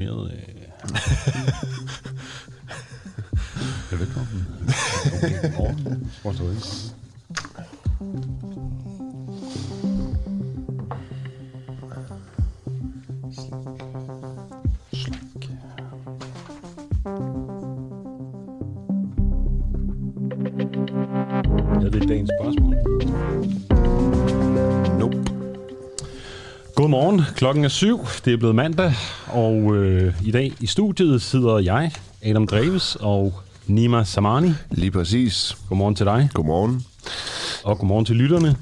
Øh... Velkommen. Okay, morgen. Hvor Klokken er syv. Det er blevet mandag, og øh, i dag i studiet sidder jeg, Adam Dreves og Nima Samani. Lige præcis. Godmorgen til dig, Godmorgen. og godmorgen til lytterne.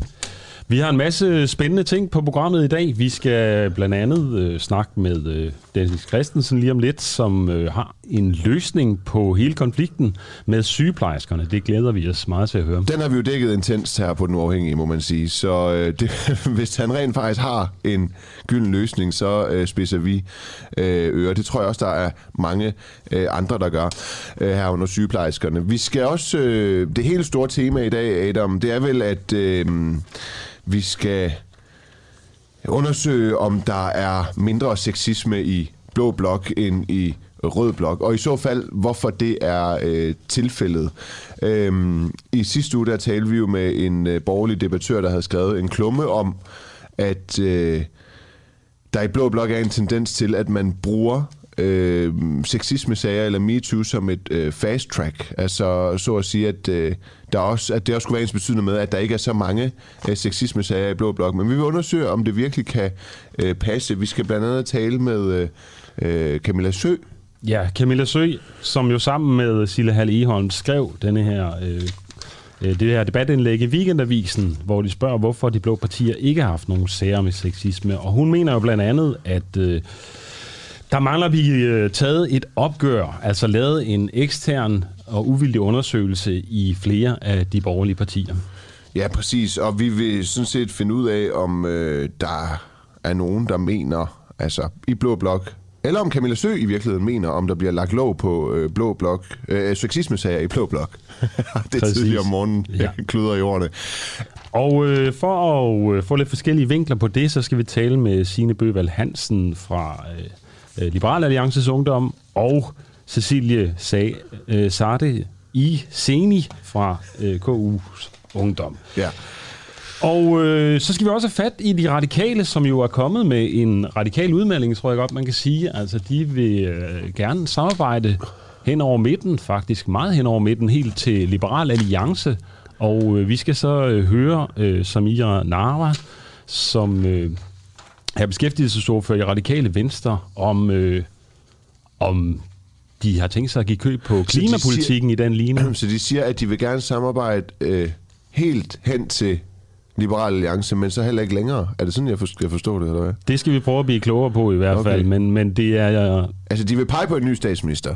Vi har en masse spændende ting på programmet i dag. Vi skal blandt andet øh, snakke med øh, Dennis Christensen lige om lidt, som øh, har en løsning på hele konflikten med sygeplejerskerne. Det glæder vi os meget til at høre. Den har vi jo dækket intenst her på Den Uafhængige, må man sige. Så øh, det, hvis han rent faktisk har en gylden løsning, så øh, spidser vi øh, ører. Det tror jeg også, der er mange øh, andre, der gør øh, her under sygeplejerskerne. Vi skal også... Øh, det helt store tema i dag, Adam, det er vel, at øh, vi skal undersøge, om der er mindre sexisme i blå blok end i rød blok, og i så fald, hvorfor det er øh, tilfældet. Øhm, I sidste uge, der talte vi jo med en øh, borgerlig debattør, der havde skrevet en klumme om, at øh, der i blå blok er en tendens til, at man bruger øh, sexisme-sager eller MeToo som et øh, fast track. Altså så at sige, at, øh, der også, at det også skulle være ens betydende med, at der ikke er så mange øh, sexisme-sager i blå blok. Men vi vil undersøge, om det virkelig kan øh, passe. Vi skal blandt andet tale med øh, øh Camilla Sø, Ja, Camilla Sø, som jo sammen med Sille Hall Eholm skrev denne her, øh, øh, det her debatindlæg i Weekendavisen, hvor de spørger, hvorfor de blå partier ikke har haft nogen sager med sexisme. Og hun mener jo blandt andet, at øh, der mangler vi øh, taget et opgør, altså lavet en ekstern og uvildig undersøgelse i flere af de borgerlige partier. Ja, præcis. Og vi vil sådan set finde ud af, om øh, der er nogen, der mener, altså i Blå Blok, eller om Camilla Sø i virkeligheden mener, om der bliver lagt lov på øh, Blå Blok, øh, sexisme-sager i Blå Blok. det er tidligere om morgenen, Ja. kluder i ordene. Og øh, for at øh, få lidt forskellige vinkler på det, så skal vi tale med Signe Bøvald Hansen fra øh, øh, Liberal Alliances Ungdom og Cecilie Sa- øh, Sarte i Seni fra øh, KU's Ungdom. Ja. Og øh, så skal vi også have fat i de radikale, som jo er kommet med en radikal udmelding, tror jeg godt, man kan sige. Altså, de vil øh, gerne samarbejde hen over midten, faktisk meget hen over midten, helt til Liberal Alliance. Og øh, vi skal så øh, høre øh, Samira Nara, som øh, er beskæftigelsesordfører i Radikale Venstre, om, øh, om de har tænkt sig at give køb på klimapolitikken i den linje. Så de siger, at de vil gerne samarbejde øh, helt hen til Liberal Alliance, men så heller ikke længere. Er det sådan, jeg skal forstå det, eller hvad? Det skal vi prøve at blive klogere på i hvert Okay. fald, men, men det er... Altså, de vil pege på en ny statsminister.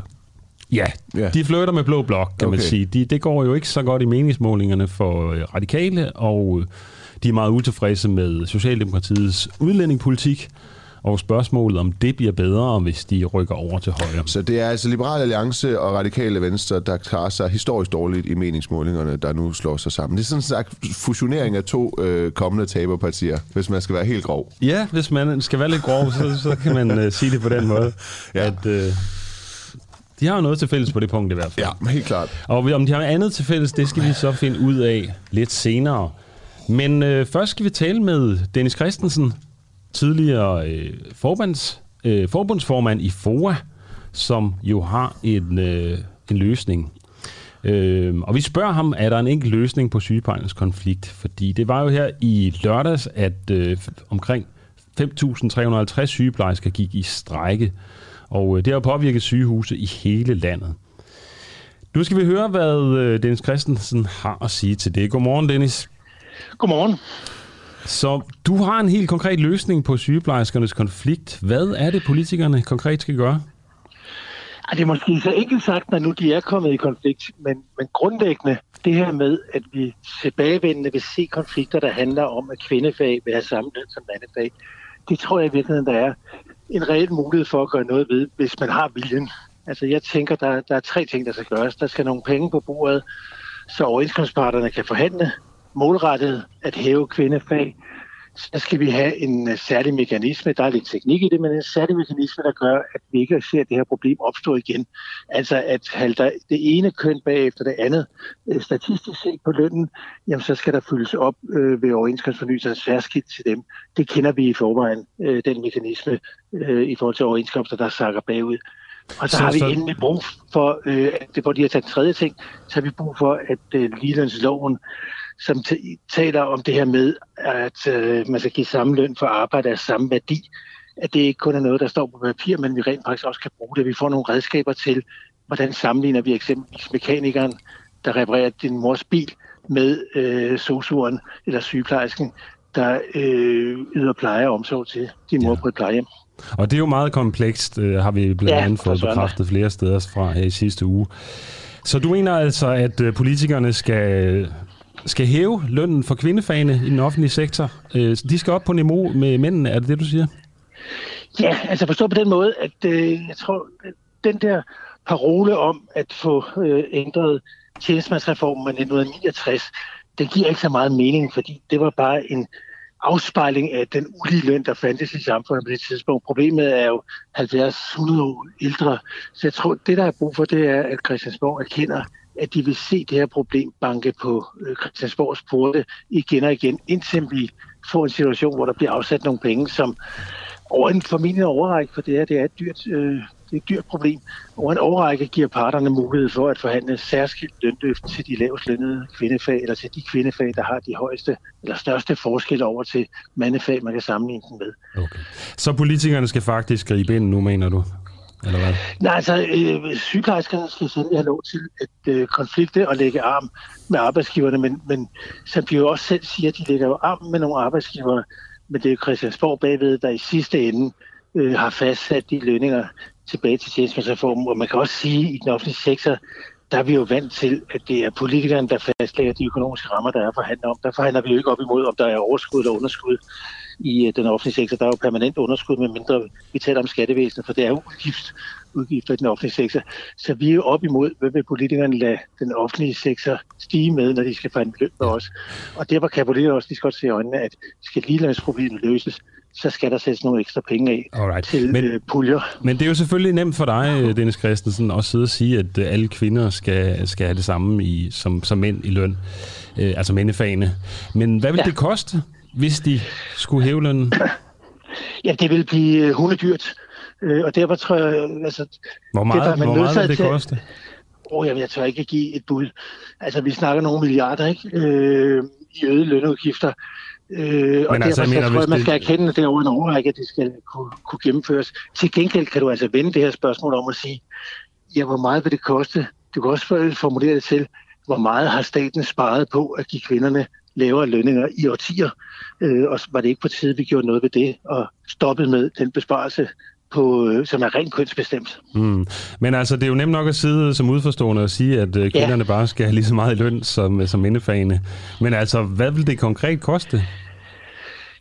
Ja, Ja. de flytter med blå blok, kan okay. man sige. De, det går jo ikke så godt i meningsmålingerne for øh, radikale, og øh, de er meget utilfredse med Socialdemokratiets udlændingepolitik, og spørgsmålet om det bliver bedre, hvis de rykker over til højre. Så det er altså Liberal Alliance og Radikale Venstre, der klarer sig historisk dårligt i meningsmålingerne, der nu slår sig sammen. Det er sådan en slags fusionering af to øh, kommende taberpartier, hvis man skal være helt grov. Ja, hvis man skal være lidt grov, så, så kan man øh, sige det på den måde, Ja. at øh, de har jo noget til fælles på det punkt i hvert fald. Ja, helt klart. Og om de har andet til fælles, det skal vi så finde ud af lidt senere. Men øh, først skal vi tale med Dennis Christensen, tidligere øh, forbands, øh, forbundsformand i FOA, som jo har en, øh, en løsning. Øh, og vi spørger ham, er der en enkelt løsning på sygeplejens konflikt? Fordi det var jo her i lørdags, at øh, omkring 5.350 sygeplejersker gik i strejke. Og øh, det har påvirket sygehuse i hele landet. Nu skal vi høre, hvad øh, Dennis Christensen har at sige til det. Godmorgen, Dennis. Godmorgen. Så du har en helt konkret løsning på sygeplejerskernes konflikt. Hvad er det, politikerne konkret skal gøre? Ej, det er måske så ikke sagt, når nu de er kommet i konflikt, men, men grundlæggende det her med, at vi tilbagevendende vil se konflikter, der handler om, at kvindefag vil have samme løn som mandefag, det tror jeg i virkeligheden, der er en reel mulighed for at gøre noget ved, hvis man har viljen. Altså jeg tænker, der, der er tre ting, der skal gøres. Der skal nogle penge på bordet, så overenskomstparterne kan forhandle målrettet at hæve kvindefag. så skal vi have en uh, særlig mekanisme, der er lidt teknik i det, men en særlig mekanisme, der gør, at vi ikke ser det her problem opstå igen. Altså at halter det ene køn bagefter det andet, uh, statistisk set på lønnen, jamen så skal der fyldes op uh, ved overenskomstfornyelser særskilt til dem. Det kender vi i forvejen, uh, den mekanisme uh, i forhold til overenskomster, der sakker bagud. Og så, så har vi så... endelig brug for, øh, det, hvor de har taget tredje ting, så har vi brug for, at øh, ligelønsloven, som taler om det her med, at øh, man skal give samme løn for arbejde af samme værdi, at det ikke kun er noget, der står på papir, men vi rent faktisk også kan bruge det. Vi får nogle redskaber til, hvordan sammenligner vi eksempelvis mekanikeren, der reparerer din mors bil, med øh, sosuren eller sygeplejersken, der øh, yder pleje og omsorg til din mor ja. på et plejehjem. Og det er jo meget komplekst, øh, har vi blandt ja, andet fået bekræftet flere steder fra her i sidste uge. Så du mener altså, at øh, politikerne skal, skal hæve lønnen for kvindefagene i den offentlige sektor? Øh, de skal op på niveau med mændene, er det det, du siger? Ja, altså forstå på den måde, at øh, jeg tror, at den der parole om at få øh, ændret tjenestemandsreformen i 1969, den giver ikke så meget mening, fordi det var bare en afspejling af den ulige løn, der fandtes i samfundet på det tidspunkt. Problemet er jo 70-100 år ældre. Så jeg tror, det der er brug for, det er, at Christiansborg erkender, at de vil se det her problem banke på øh, Christiansborgs porte igen og igen, indtil vi får en situation, hvor der bliver afsat nogle penge, som over en formentlig overrække, for det her det er et dyrt øh, det er et dyrt problem. Og en overrække giver parterne mulighed for at forhandle særskilt lønløft til de lavest lønnede kvindefag, eller til de kvindefag, der har de højeste eller største forskelle over til mandefag, man kan sammenligne den med. Okay. Så politikerne skal faktisk gribe ind nu, mener du? Eller hvad? Nej, altså øh, sygeplejerskerne skal sandelig have lov til at øh, konflikte og lægge arm med arbejdsgiverne, men, men som de jo også selv siger, de lægger jo arm med nogle arbejdsgivere, men det er jo Christiansborg bagved, der i sidste ende øh, har fastsat de lønninger, tilbage til tjenestemandsreformen, og man kan også sige, at i den offentlige sektor, der er vi jo vant til, at det er politikerne, der fastlægger de økonomiske rammer, der er forhandlet om. Der forhandler vi jo ikke op imod, om der er overskud eller underskud i øh, den offentlige sektor. Der er jo permanent underskud, med mindre vi taler om skattevæsenet, for det er jo udgift, udgifter i den offentlige sektor. Så vi er jo op imod, hvad vil politikerne lade den offentlige sektor stige med, når de skal forhandle løn med os. Og derfor kan politikerne også lige godt se i øjnene, at skal ligelønsproblemet løses, så skal der sættes nogle ekstra penge af Alright. til men, øh, puljer. Men det er jo selvfølgelig nemt for dig, Dennis Christensen, at sidde og sige, at øh, alle kvinder skal, skal have det samme i, som, som mænd i løn, øh, altså mændefagene. Men hvad vil ja. det koste, hvis de skulle hæve lønnen? Ja, det vil blive øh, hundedyrt. Øh, og derfor tror jeg, altså... Hvor meget, det, hvor meget vil det koste? Åh, oh, jamen, jeg tør ikke give et bud. Altså, vi snakker nogle milliarder, ikke? Øh, i øgede lønudgifter. Øh, og Men altså, derfor mener, tror jeg, man skal erkende, at det er over en overrække, at det skal kunne, kunne gennemføres. Til gengæld kan du altså vende det her spørgsmål om at sige, ja, hvor meget vil det koste? Du kan også formulere det til, hvor meget har staten sparet på at give kvinderne lavere lønninger i årtier? Øh, og var det ikke på tide, vi gjorde noget ved det og stoppede med den besparelse, på, øh, som er rent kønsbestemt. Mm. Men altså, det er jo nemt nok at sidde som udforstående og sige, at uh, kvinderne ja. bare skal have lige så meget i løn som, som indefagene. Men altså, hvad vil det konkret koste?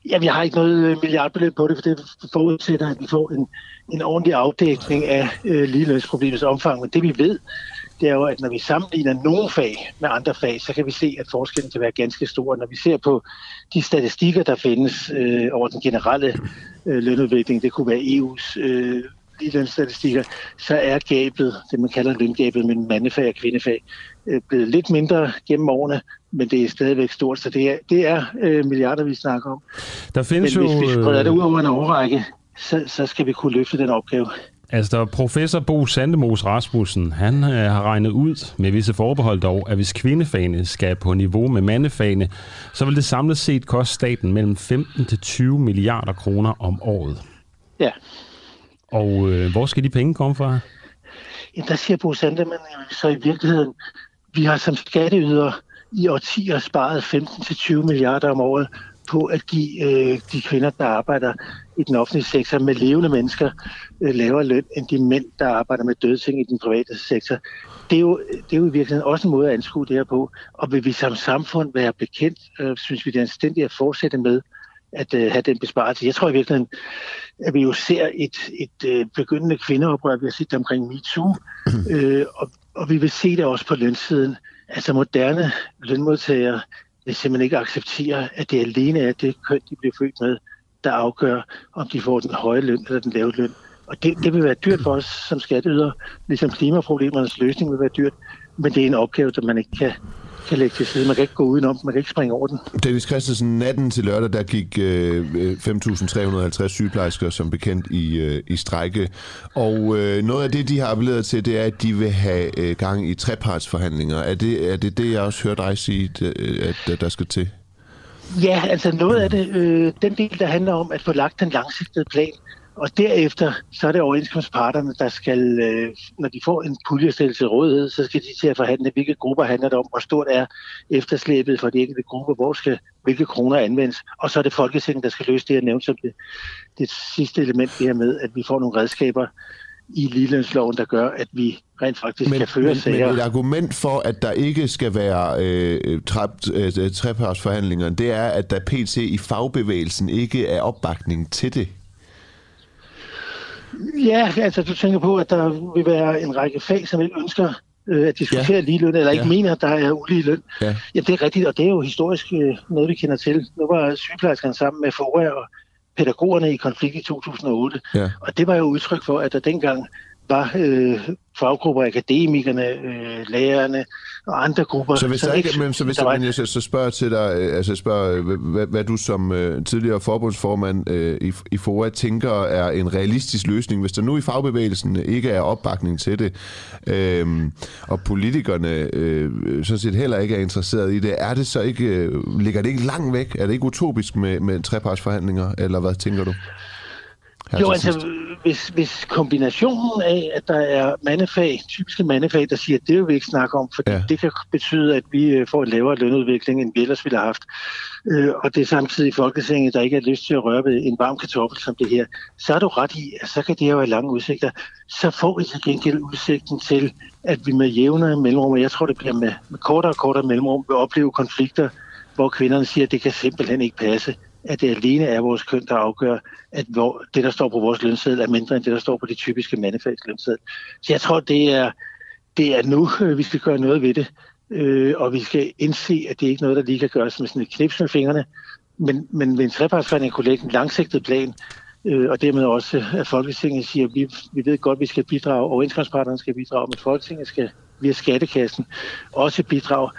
Ja, vi har ikke noget øh, milliardbeløb på det, for det forudsætter, at vi får en, en ordentlig afdækning af øh, ligelønsproblemets omfang. Men det vi ved, det er jo, at når vi sammenligner nogle fag med andre fag, så kan vi se, at forskellen kan være ganske stor. Når vi ser på de statistikker, der findes øh, over den generelle øh, lønudvikling, det kunne være EU's øh, ligelønsstatistikker, så er gabet, det man kalder løngabet mellem mandefag og kvindefag, øh, blevet lidt mindre gennem årene, men det er stadigvæk stort, så det er, det er øh, milliarder, vi snakker om. Der findes men hvis jo... vi spreder det ud over en overrække, så, så skal vi kunne løfte den opgave. Altså, professor Bo Sandemos Rasmussen, han øh, har regnet ud, med visse forbehold dog, at hvis kvindefagene skal på niveau med mandefagene, så vil det samlet set koste staten mellem 15 til 20 milliarder kroner om året. Ja. Og øh, hvor skal de penge komme fra? Ja, der siger Bo Sandemann så i virkeligheden, vi har som skatteyder i årtier sparet 15-20 milliarder om året på at give øh, de kvinder, der arbejder i den offentlige sektor med levende mennesker, øh, lavere løn end de mænd, der arbejder med døde ting i den private sektor. Det er, jo, det er jo i virkeligheden også en måde at anskue det her på. Og vil vi som samfund være bekendt, øh, synes vi det er anstændigt at fortsætte med at øh, have den besparelse. Jeg tror i virkeligheden, at vi jo ser et, et øh, begyndende kvindeoprør. Vi har set det omkring MeToo, øh, og, og vi vil se det også på lønsiden. Altså moderne lønmodtagere vil simpelthen ikke acceptere, at det alene er det køn, de bliver født med, der afgør, om de får den høje løn eller den lave løn. Og det, det vil være dyrt for os som skatteyder, ligesom klimaproblemernes løsning vil være dyrt, men det er en opgave, der man ikke kan, kan lægge til side. Man kan ikke gå udenom, man kan ikke springe over den. Dennis Christensen, natten til lørdag, der gik øh, 5.350 sygeplejersker som bekendt i, øh, i strække. Og øh, noget af det, de har appelleret til, det er, at de vil have øh, gang i trepartsforhandlinger. Er det, er det det, jeg også hører dig sige, at, øh, at der skal til? Ja, altså noget af det, øh, den del, der handler om at få lagt den langsigtede plan, og derefter, så er det overenskomstparterne, der skal, øh, når de får en puljestillelse til rådighed, så skal de til at forhandle, hvilke grupper handler det om, hvor stort er efterslæbet for de enkelte grupper, hvor skal hvilke kroner anvendes, og så er det Folketinget, der skal løse det, jeg nævnte som det, det sidste element det her med, at vi får nogle redskaber i ligelønsloven, der gør, at vi rent faktisk men, kan føre men, sager. Men et argument for, at der ikke skal være øh, øh, trepartsforhandlinger, det er, at der pt. i fagbevægelsen ikke er opbakning til det. Ja, altså du tænker på, at der vil være en række fag, som ikke ønsker øh, at diskutere ja. ligeløn, eller ikke ja. mener, at der er ulige løn. Ja. ja, det er rigtigt, og det er jo historisk øh, noget, vi kender til. Nu var sygeplejerskerne sammen med FOA og pædagogerne i konflikt i 2008, ja. og det var jo udtryk for, at der dengang var øh, faggrupper, akademikerne, øh, lærerne og andre grupper. Så hvis, der ikke, men, så hvis der var... jeg så, så spørger til dig, øh, altså spørger, øh, hvad, hvad du som øh, tidligere forbundsformand øh, i, i FOA tænker er en realistisk løsning, hvis der nu i fagbevægelsen ikke er opbakning til det, øh, og politikerne øh, sådan set heller ikke er interesseret i det, er det så ikke, øh, ligger det ikke langt væk? Er det ikke utopisk med, med trepartsforhandlinger, eller hvad tænker du? Jo, altså, hvis, hvis kombinationen af, at der er mandefag, typiske mandefag, der siger, at det vil vi ikke snakke om, fordi ja. det kan betyde, at vi øh, får en lavere lønudvikling, end vi ellers ville have haft. Øh, og det er samtidig i Folketinget, der ikke har lyst til at røre ved en varm kartoffel som det her. Så er du ret i, at så kan det jo have lange udsigter. Så får vi til gengæld udsigten til, at vi med jævnere mellemrum, og jeg tror, det bliver med, med kortere og kortere mellemrum, vil opleve konflikter, hvor kvinderne siger, at det kan simpelthen ikke passe at det alene er vores køn, der afgør, at hvor, det, der står på vores lønseddel, er mindre end det, der står på de typiske mandefags lønseddel. Så jeg tror, det er, det er nu, øh, vi skal gøre noget ved det. Øh, og vi skal indse, at det ikke er noget, der lige kan gøres med sådan et knips med fingrene. Men, men ved en trepartsforhandling kunne lægge en langsigtet plan, øh, og dermed også, at Folketinget siger, at vi, vi ved godt, at vi skal bidrage, og overenskomstpartnerne skal bidrage, men Folketinget skal via skattekassen også bidrage.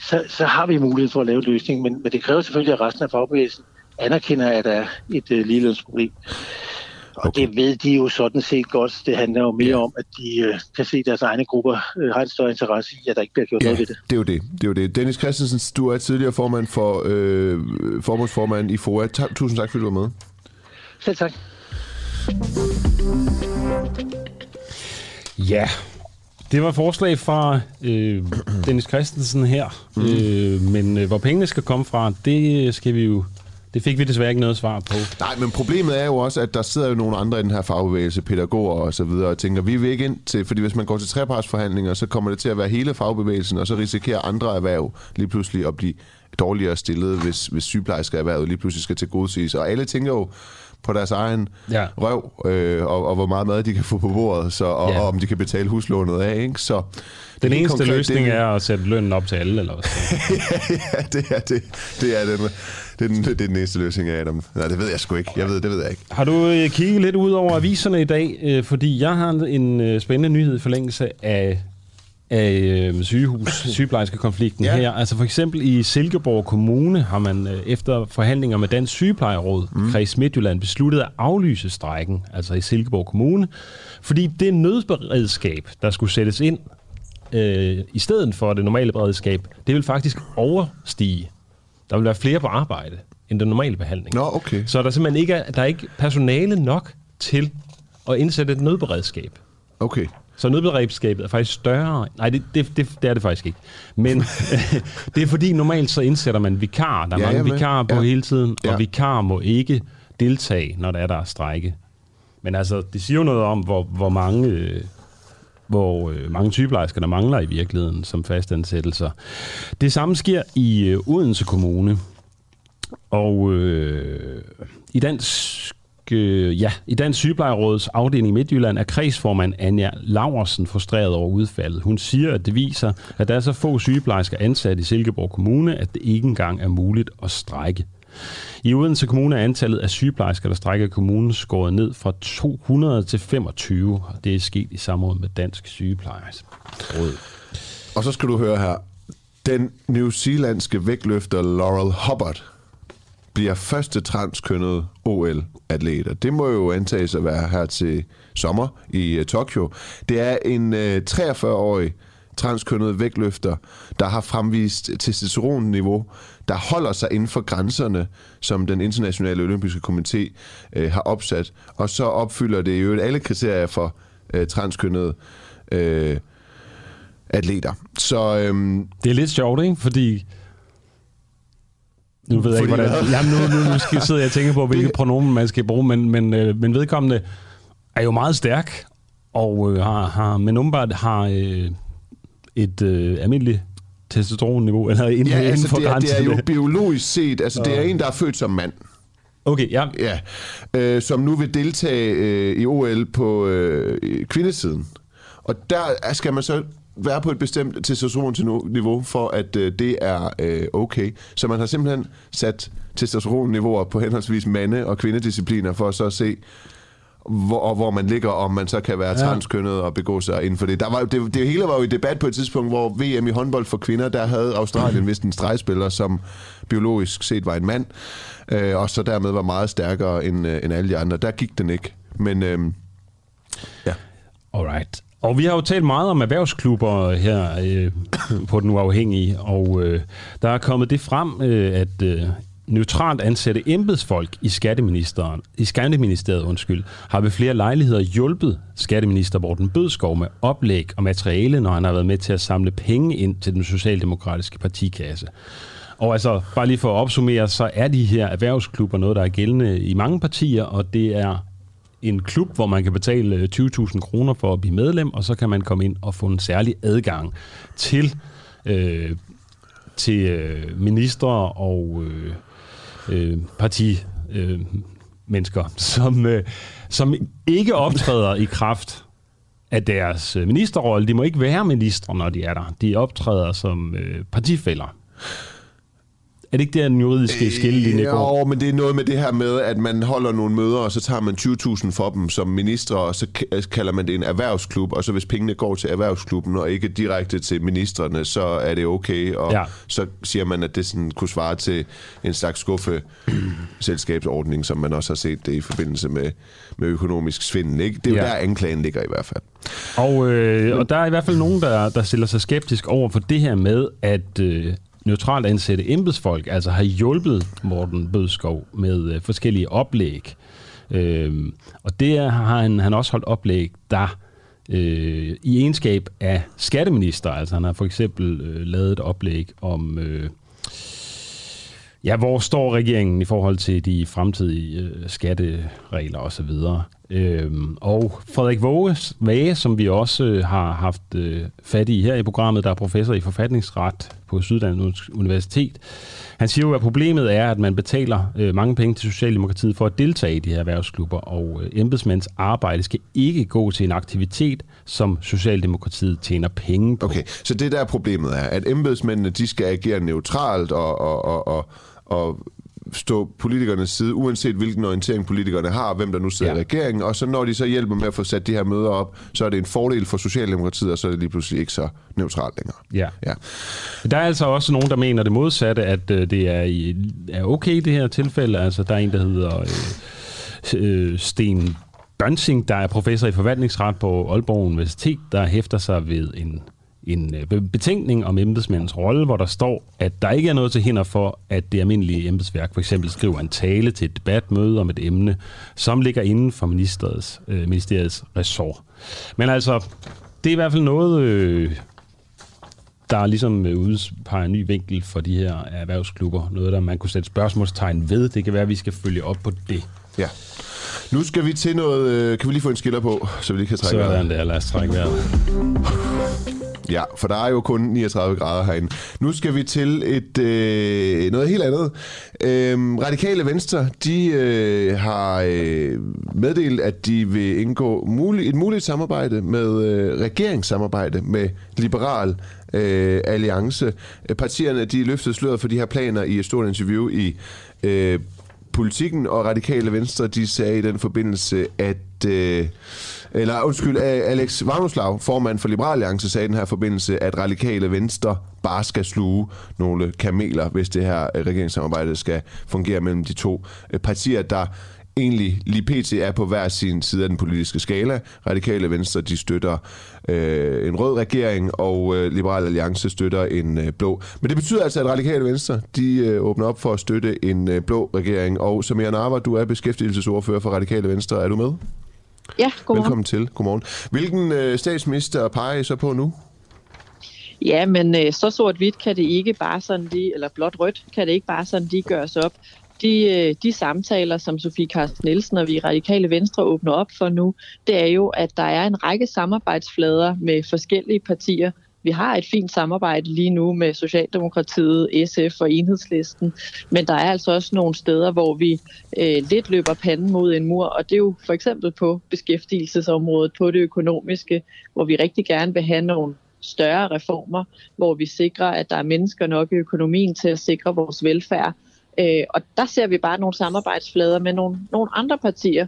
Så, så har vi mulighed for at lave en løsning, men, men det kræver selvfølgelig, at resten af fagbevægelsen anerkender, at der er et øh, ligelønsproblem. Og okay. det ved de jo sådan set godt. Det handler jo mere ja. om, at de øh, kan se, at deres egne grupper øh, har en større interesse i, at der ikke bliver gjort ja, noget ved det. det er jo det. det er jo det. Dennis Christensen, du er tidligere formand for øh, forbundsformand i FOA. Ta- tusind tak, fordi du var med. Selv tak. Ja, det var forslag fra øh, Dennis Christensen her, mm. øh, men øh, hvor pengene skal komme fra, det skal vi jo det fik vi desværre ikke noget svar på. Nej, men problemet er jo også, at der sidder jo nogle andre i den her fagbevægelse, pædagoger og så videre, og tænker, vi vil ikke ind til, fordi hvis man går til trepartsforhandlinger, så kommer det til at være hele fagbevægelsen, og så risikerer andre erhverv lige pludselig at blive dårligere stillet, hvis, hvis sygeplejersker erhvervet lige pludselig skal til godses. Og alle tænker jo, på deres egen ja. røv, øh, og, og hvor meget mad de kan få på bordet, så, og, ja. og om de kan betale huslånet af. Ikke? Så den eneste konkret, løsning det, er at sætte lønnen op til alle, eller hvad? ja, det er det. Det er den, det er den, det er den eneste løsning af dem. Nej, det ved jeg sgu ikke. Jeg ved, det ved jeg ikke. Har du øh, kigget lidt ud over aviserne i dag? Øh, fordi jeg har en øh, spændende nyhed i forlængelse af af øh, sygehus, sygeplejerskekonflikten ja. her. Altså for eksempel i Silkeborg Kommune har man øh, efter forhandlinger med Dansk Sygeplejeråd, mm. Kreds Midtjylland, besluttet at aflyse strækken, altså i Silkeborg Kommune, fordi det nødberedskab, der skulle sættes ind øh, i stedet for det normale beredskab, det vil faktisk overstige. Der vil være flere på arbejde end den normale behandling. Nå, okay. Så der simpelthen ikke er, der er ikke personale nok til at indsætte et nødberedskab. Okay. Så nødberedskabet er faktisk større. Nej, det, det, det, det er det faktisk ikke. Men det er fordi, normalt så indsætter man vikar. Der er ja, mange vikarer på ja. hele tiden, og ja. vikar må ikke deltage, når der er der er strække. Men altså, det siger jo noget om, hvor, hvor mange... Øh, hvor øh, mange sygeplejersker, der mangler i virkeligheden som fastansættelser. Det samme sker i øh, Odense Kommune. Og øh, i Dansk øh, ja, i Dansk Sygeplejeråds afdeling i Midtjylland er kredsformand Anja Laversen frustreret over udfaldet. Hun siger, at det viser, at der er så få sygeplejersker ansat i Silkeborg Kommune, at det ikke engang er muligt at strække. I Odense Kommune er antallet af sygeplejersker, der strækker i kommunen, skåret ned fra 200 til 25, og det er sket i samråd med Dansk Sygeplejeråd. Og så skal du høre her. Den new zealandske vægtløfter Laurel Hubbard bliver første transkønnet OL-atlet, og Det må jo antages at være her til sommer i uh, Tokyo. Det er en øh, uh, 43-årig transkønnet vægtløfter, der har fremvist testosteronniveau, der holder sig inden for grænserne, som den internationale olympiske komité uh, har opsat. Og så opfylder det jo alle kriterier for uh, transkønnede uh, atleter. Så øhm, Det er lidt sjovt, ikke? Fordi... Nu ved jeg ikke, hvordan... Jamen, nu, nu, nu skal jeg sidde og tænke på, hvilke pronomen man skal bruge, men, men, øh, men vedkommende er jo meget stærk, og øh, har, har, men umiddelbart har øh, et øh, almindeligt testosteronniveau, eller inden, ja, inden altså, for det, er, det er jo biologisk set, altså det er en, der er født som mand. Okay, ja. Ja, øh, som nu vil deltage øh, i OL på øh, kvindesiden. Og der skal man så være på et bestemt testosteronniveau, for at øh, det er øh, okay. Så man har simpelthen sat testosteronniveauer på henholdsvis mande- og kvindediscipliner, for så at se, hvor, og hvor man ligger, om man så kan være Ja. transkønnet og begå sig inden for det. Der var, det. Det hele var jo i debat på et tidspunkt, hvor VM i håndbold for kvinder, der havde Australien vist en stregspiller, som biologisk set var en mand, øh, og så dermed var meget stærkere end, øh, end alle de andre. Der gik den ikke. Men øh, ja. Alright. Og vi har jo talt meget om erhvervsklubber her øh, på Den Uafhængige, og øh, der er kommet det frem, øh, at øh, neutralt ansatte embedsfolk i skatteministeren, i skatteministeriet undskyld, har ved flere lejligheder hjulpet skatteminister Morten Bødskov med oplæg og materiale, når han har været med til at samle penge ind til den socialdemokratiske partikasse. Og altså, bare lige for at opsummere, så er de her erhvervsklubber noget, der er gældende i mange partier, og det er en klub, hvor man kan betale øh, 20.000 kroner for at blive medlem, og så kan man komme ind og få en særlig adgang til, øh, til øh, ministre og øh, øh, parti øh, mennesker, som, øh, som ikke optræder i kraft af deres øh, ministerrolle. De må ikke være ministre, når de er der. De optræder som øh, partifælder. Er det ikke der, den juridiske skillelinje går? Jo, men det er noget med det her med, at man holder nogle møder, og så tager man 20.000 for dem som minister, og så k- kalder man det en erhvervsklub, og så hvis pengene går til erhvervsklubben, og ikke direkte til ministerne, så er det okay, og Ja. så siger man, at det sådan kunne svare til en slags skuffe selskabsordning, som man også har set det i forbindelse med, med økonomisk svindel. Ikke? Det er jo Ja. der, anklagen ligger i hvert fald. Og, øh, og der er i hvert fald nogen, der, der stiller sig skeptisk over for det her med, at øh, neutralt ansatte embedsfolk altså har hjulpet Morten Bødskov med øh, forskellige oplæg. Øh, og det har han, han også holdt oplæg, der øh, i egenskab af skatteminister, altså han har for eksempel øh, lavet et oplæg om... Øh, Ja, hvor står regeringen i forhold til de fremtidige øh, skatteregler osv.? Øhm, og Frederik Våge, Vage, som vi også øh, har haft øh, fat i her i programmet, der er professor i forfatningsret på Syddansk Universitet, han siger jo, at problemet er, at man betaler øh, mange penge til Socialdemokratiet for at deltage i de her erhvervsklubber, og øh, embedsmænds arbejde skal ikke gå til en aktivitet, som Socialdemokratiet tjener penge på. Okay, så det der problemet er, at embedsmændene, de skal agere neutralt og, og, og, og, og stå politikernes side, uanset hvilken orientering politikerne har, hvem der nu sidder Ja. i regeringen, og så når de så hjælper med at få sat de her møder op, så er det en fordel for Socialdemokratiet, og så er det lige pludselig ikke så neutralt længere. Ja. Ja. Der er altså også nogen, der mener det modsatte, at øh, det er, i, er okay i det her tilfælde. Altså, der er en, der hedder øh, øh, Sten Bønsing, der er professor i forvaltningsret på Aalborg Universitet, der hæfter sig ved en, en øh, be- betænkning om embedsmændens rolle, hvor der står, at der ikke er noget til hinder for, at det almindelige embedsværk for eksempel skriver en tale til et debatmøde om et emne, som ligger inden for ministeriets, øh, ministeriets ressort. Men altså, det er i hvert fald noget... Øh, der ligesom øh, udpeger en ny vinkel for de her erhvervsklubber. Noget, der man kunne sætte spørgsmålstegn ved. Det kan være, at vi skal følge op på det. ja. Nu skal vi til noget... øh, Kan vi lige få en skiller på, så vi lige kan trække vejret? Sådan der, lad os trække vejret. Ja, for der er jo kun 39 grader herinde. Nu skal vi til et øh, noget helt andet. Øhm, Radikale Venstre, de øh, har øh, meddelt, at de vil indgå mulig, et muligt samarbejde med øh, regeringssamarbejde med Liberal øh, Alliance. Partierne, de løftede sløret for de her planer i et stort interview i øh, politikken, og Radikale Venstre, de sagde i den forbindelse, at... Øh, eller undskyld, Alex Varnuslav, formand for Liberal Alliance, sagde i den her forbindelse, at radikale venstre bare skal sluge nogle kameler, hvis det her øh, regeringssamarbejde skal fungere mellem de to øh, partier, der egentlig lige pt. er på hver sin side af den politiske skala. Radikale Venstre, de støtter øh, en rød regering, og øh, Liberal Alliance støtter en øh, blå. Men det betyder altså, at Radikale Venstre, de øh, åbner op for at støtte en øh, blå regering. Og Samir Narva, du er beskæftigelsesordfører for Radikale Venstre. Er du med? Ja, godmorgen. Velkommen til. Godmorgen. Hvilken øh, statsminister peger I så på nu? Ja, men øh, så sort-hvidt kan det ikke bare sådan lige, eller blot rødt, kan det ikke bare sådan lige gøres op. De, øh, de samtaler, som Sofie Carsten Nielsen og vi radikale venstre åbner op for nu, det er jo, at der er en række samarbejdsflader med forskellige partier, vi har et fint samarbejde lige nu med Socialdemokratiet, SF og Enhedslisten, men der er altså også nogle steder, hvor vi øh, lidt løber panden mod en mur, og det er jo for eksempel på beskæftigelsesområdet, på det økonomiske, hvor vi rigtig gerne vil have nogle større reformer, hvor vi sikrer, at der er mennesker nok i økonomien til at sikre vores velfærd. Øh, og der ser vi bare nogle samarbejdsflader med nogle, nogle andre partier,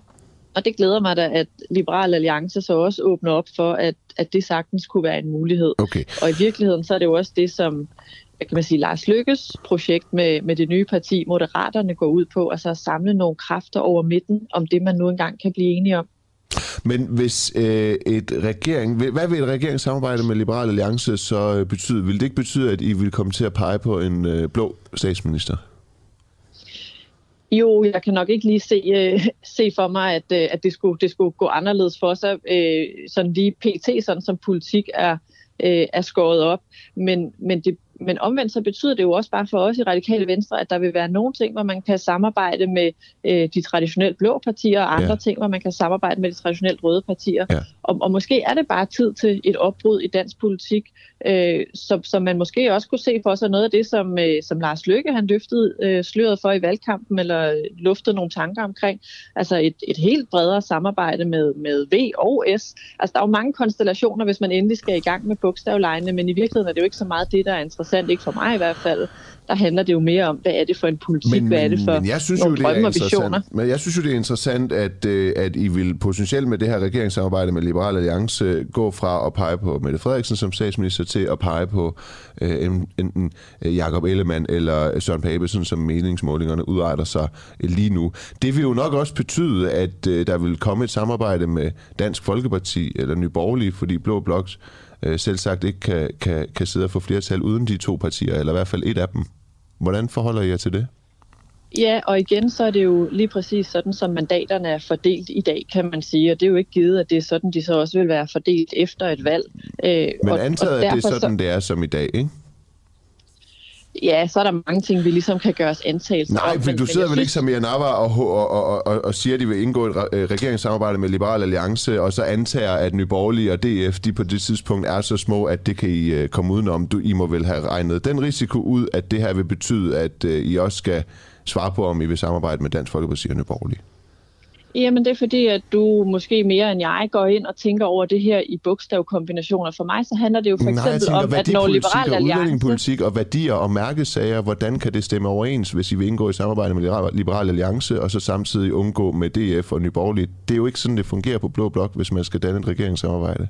og det glæder mig da, at Liberal Alliance så også åbner op for, at, at det sagtens kunne være en mulighed. Okay. Og i virkeligheden så er det jo også det, som hvad kan man sige, Lars Lykkes projekt med, med det nye parti, Moderaterne, går ud på, altså at samle nogle kræfter over midten om det, man nu engang kan blive enige om. Men hvis øh, et regering, hvad vil et regeringssamarbejde med Liberal Alliance så betyde? Vil det ikke betyde, at I vil komme til at pege på en øh, blå statsminister? Jo, jeg kan nok ikke lige se, øh, se for mig, at, øh, at det, skulle, det skulle gå anderledes for sig, øh, sådan lige pt, sådan som politik er, øh, er skåret op. Men, men det men omvendt så betyder det jo også bare for os i Radikale Venstre, at der vil være nogle ting, hvor man kan samarbejde med øh, de traditionelt blå partier, og andre ja. ting, hvor man kan samarbejde med de traditionelt røde partier. Ja. Og, og måske er det bare tid til et opbrud i dansk politik, øh, som, som man måske også kunne se for sig noget af det, som, øh, som Lars Løkke han løftede øh, sløret for i valgkampen, eller luftede nogle tanker omkring. Altså et, et helt bredere samarbejde med, med V og S. Altså der er jo mange konstellationer, hvis man endelig skal i gang med bogstavlejene, men i virkeligheden er det jo ikke så meget det, der er interessant interessant, ikke for mig i hvert fald. Der handler det jo mere om, hvad er det for en politik, men, hvad er det for men jeg synes nogle jo, drømme og visioner. Men jeg synes jo, det er interessant, at, øh, at I vil potentielt med det her regeringssamarbejde med Liberal Alliance gå fra at pege på Mette Frederiksen som statsminister til at pege på øh, enten øh, Jakob Ellemann eller Søren Pape, sådan som meningsmålingerne udretter sig lige nu. Det vil jo nok også betyde, at der vil komme et samarbejde med Dansk Folkeparti eller Nye Borgerlige, fordi Blå Bloks øh, selv sagt ikke kan, kan, kan sidde og få flertal uden de to partier, eller i hvert fald et af dem. Hvordan forholder I jer til det? Ja, og igen så er det jo lige præcis sådan, som mandaterne er fordelt i dag, kan man sige. Og det er jo ikke givet, at det er sådan, de så også vil være fordelt efter et valg. Øh, Men antaget, og, og at det er sådan, så... det er som i dag, ikke? Ja, så er der mange ting, vi ligesom kan gøre os antagelser Nej, for du sidder vel ikke som Nava og, og, og, og, og siger, at de vil indgå et regeringssamarbejde med Liberal Alliance, og så antager, at Nye Borgerlige og DF, de på det tidspunkt er så små, at det kan I øh, komme udenom. Du, I må vel have regnet den risiko ud, at det her vil betyde, at uh, I også skal svare på, om I vil samarbejde med Dansk Folkeparti og Nye Borgerlige. Jamen det er fordi, at du måske mere end jeg går ind og tænker over det her i bogstavkombinationer. For mig så handler det jo for eksempel Nej, om, at når Liberal Alliance... politik og værdier og mærkesager, hvordan kan det stemme overens, hvis I vil indgå i samarbejde med Liberal Alliance, og så samtidig undgå med DF og Nye Borgerlige? Det er jo ikke sådan, det fungerer på Blå Blok, hvis man skal danne et regeringssamarbejde.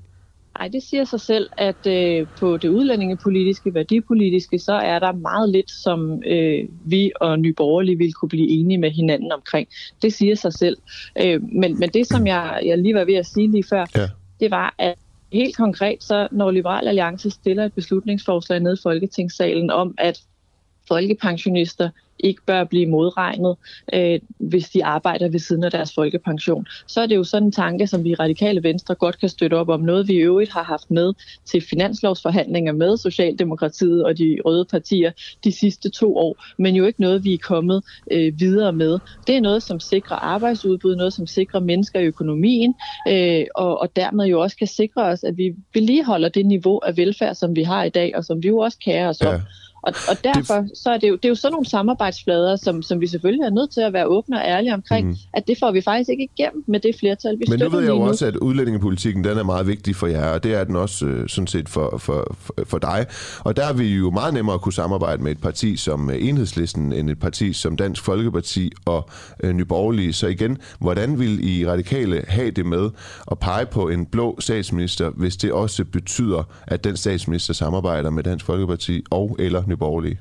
Nej, det siger sig selv, at øh, på det udlændingepolitiske, værdipolitiske, så er der meget lidt, som øh, vi og Nye Borgerlige vil kunne blive enige med hinanden omkring. Det siger sig selv. Øh, men, men det, som jeg, jeg lige var ved at sige lige før, ja. det var, at helt konkret, så når Liberal Alliance stiller et beslutningsforslag ned i Folketingssalen om, at folkepensionister ikke bør blive modregnet, øh, hvis de arbejder ved siden af deres folkepension. Så er det jo sådan en tanke, som vi i radikale venstre godt kan støtte op om. Noget vi i øvrigt har haft med til finanslovsforhandlinger med Socialdemokratiet og de røde partier de sidste to år, men jo ikke noget, vi er kommet øh, videre med. Det er noget, som sikrer arbejdsudbud, noget, som sikrer mennesker i økonomien, øh, og, og dermed jo også kan sikre os, at vi vedligeholder det niveau af velfærd, som vi har i dag, og som vi jo også kærer os om. Og, og derfor så er det, jo, det er jo sådan nogle samarbejdsflader, som, som vi selvfølgelig er nødt til at være åbne og ærlige omkring, mm. at det får vi faktisk ikke igennem med det flertal, vi Men nu ved jeg jo også, at udlændingepolitikken den er meget vigtig for jer, og det er den også øh, sådan set for, for, for dig. Og der er vi jo meget nemmere at kunne samarbejde med et parti som øh, Enhedslisten, end et parti som Dansk Folkeparti og øh, Nyborgerlige. Så igen, hvordan vil I radikale have det med at pege på en blå statsminister, hvis det også betyder, at den statsminister samarbejder med Dansk Folkeparti og eller Nye Borgerlige?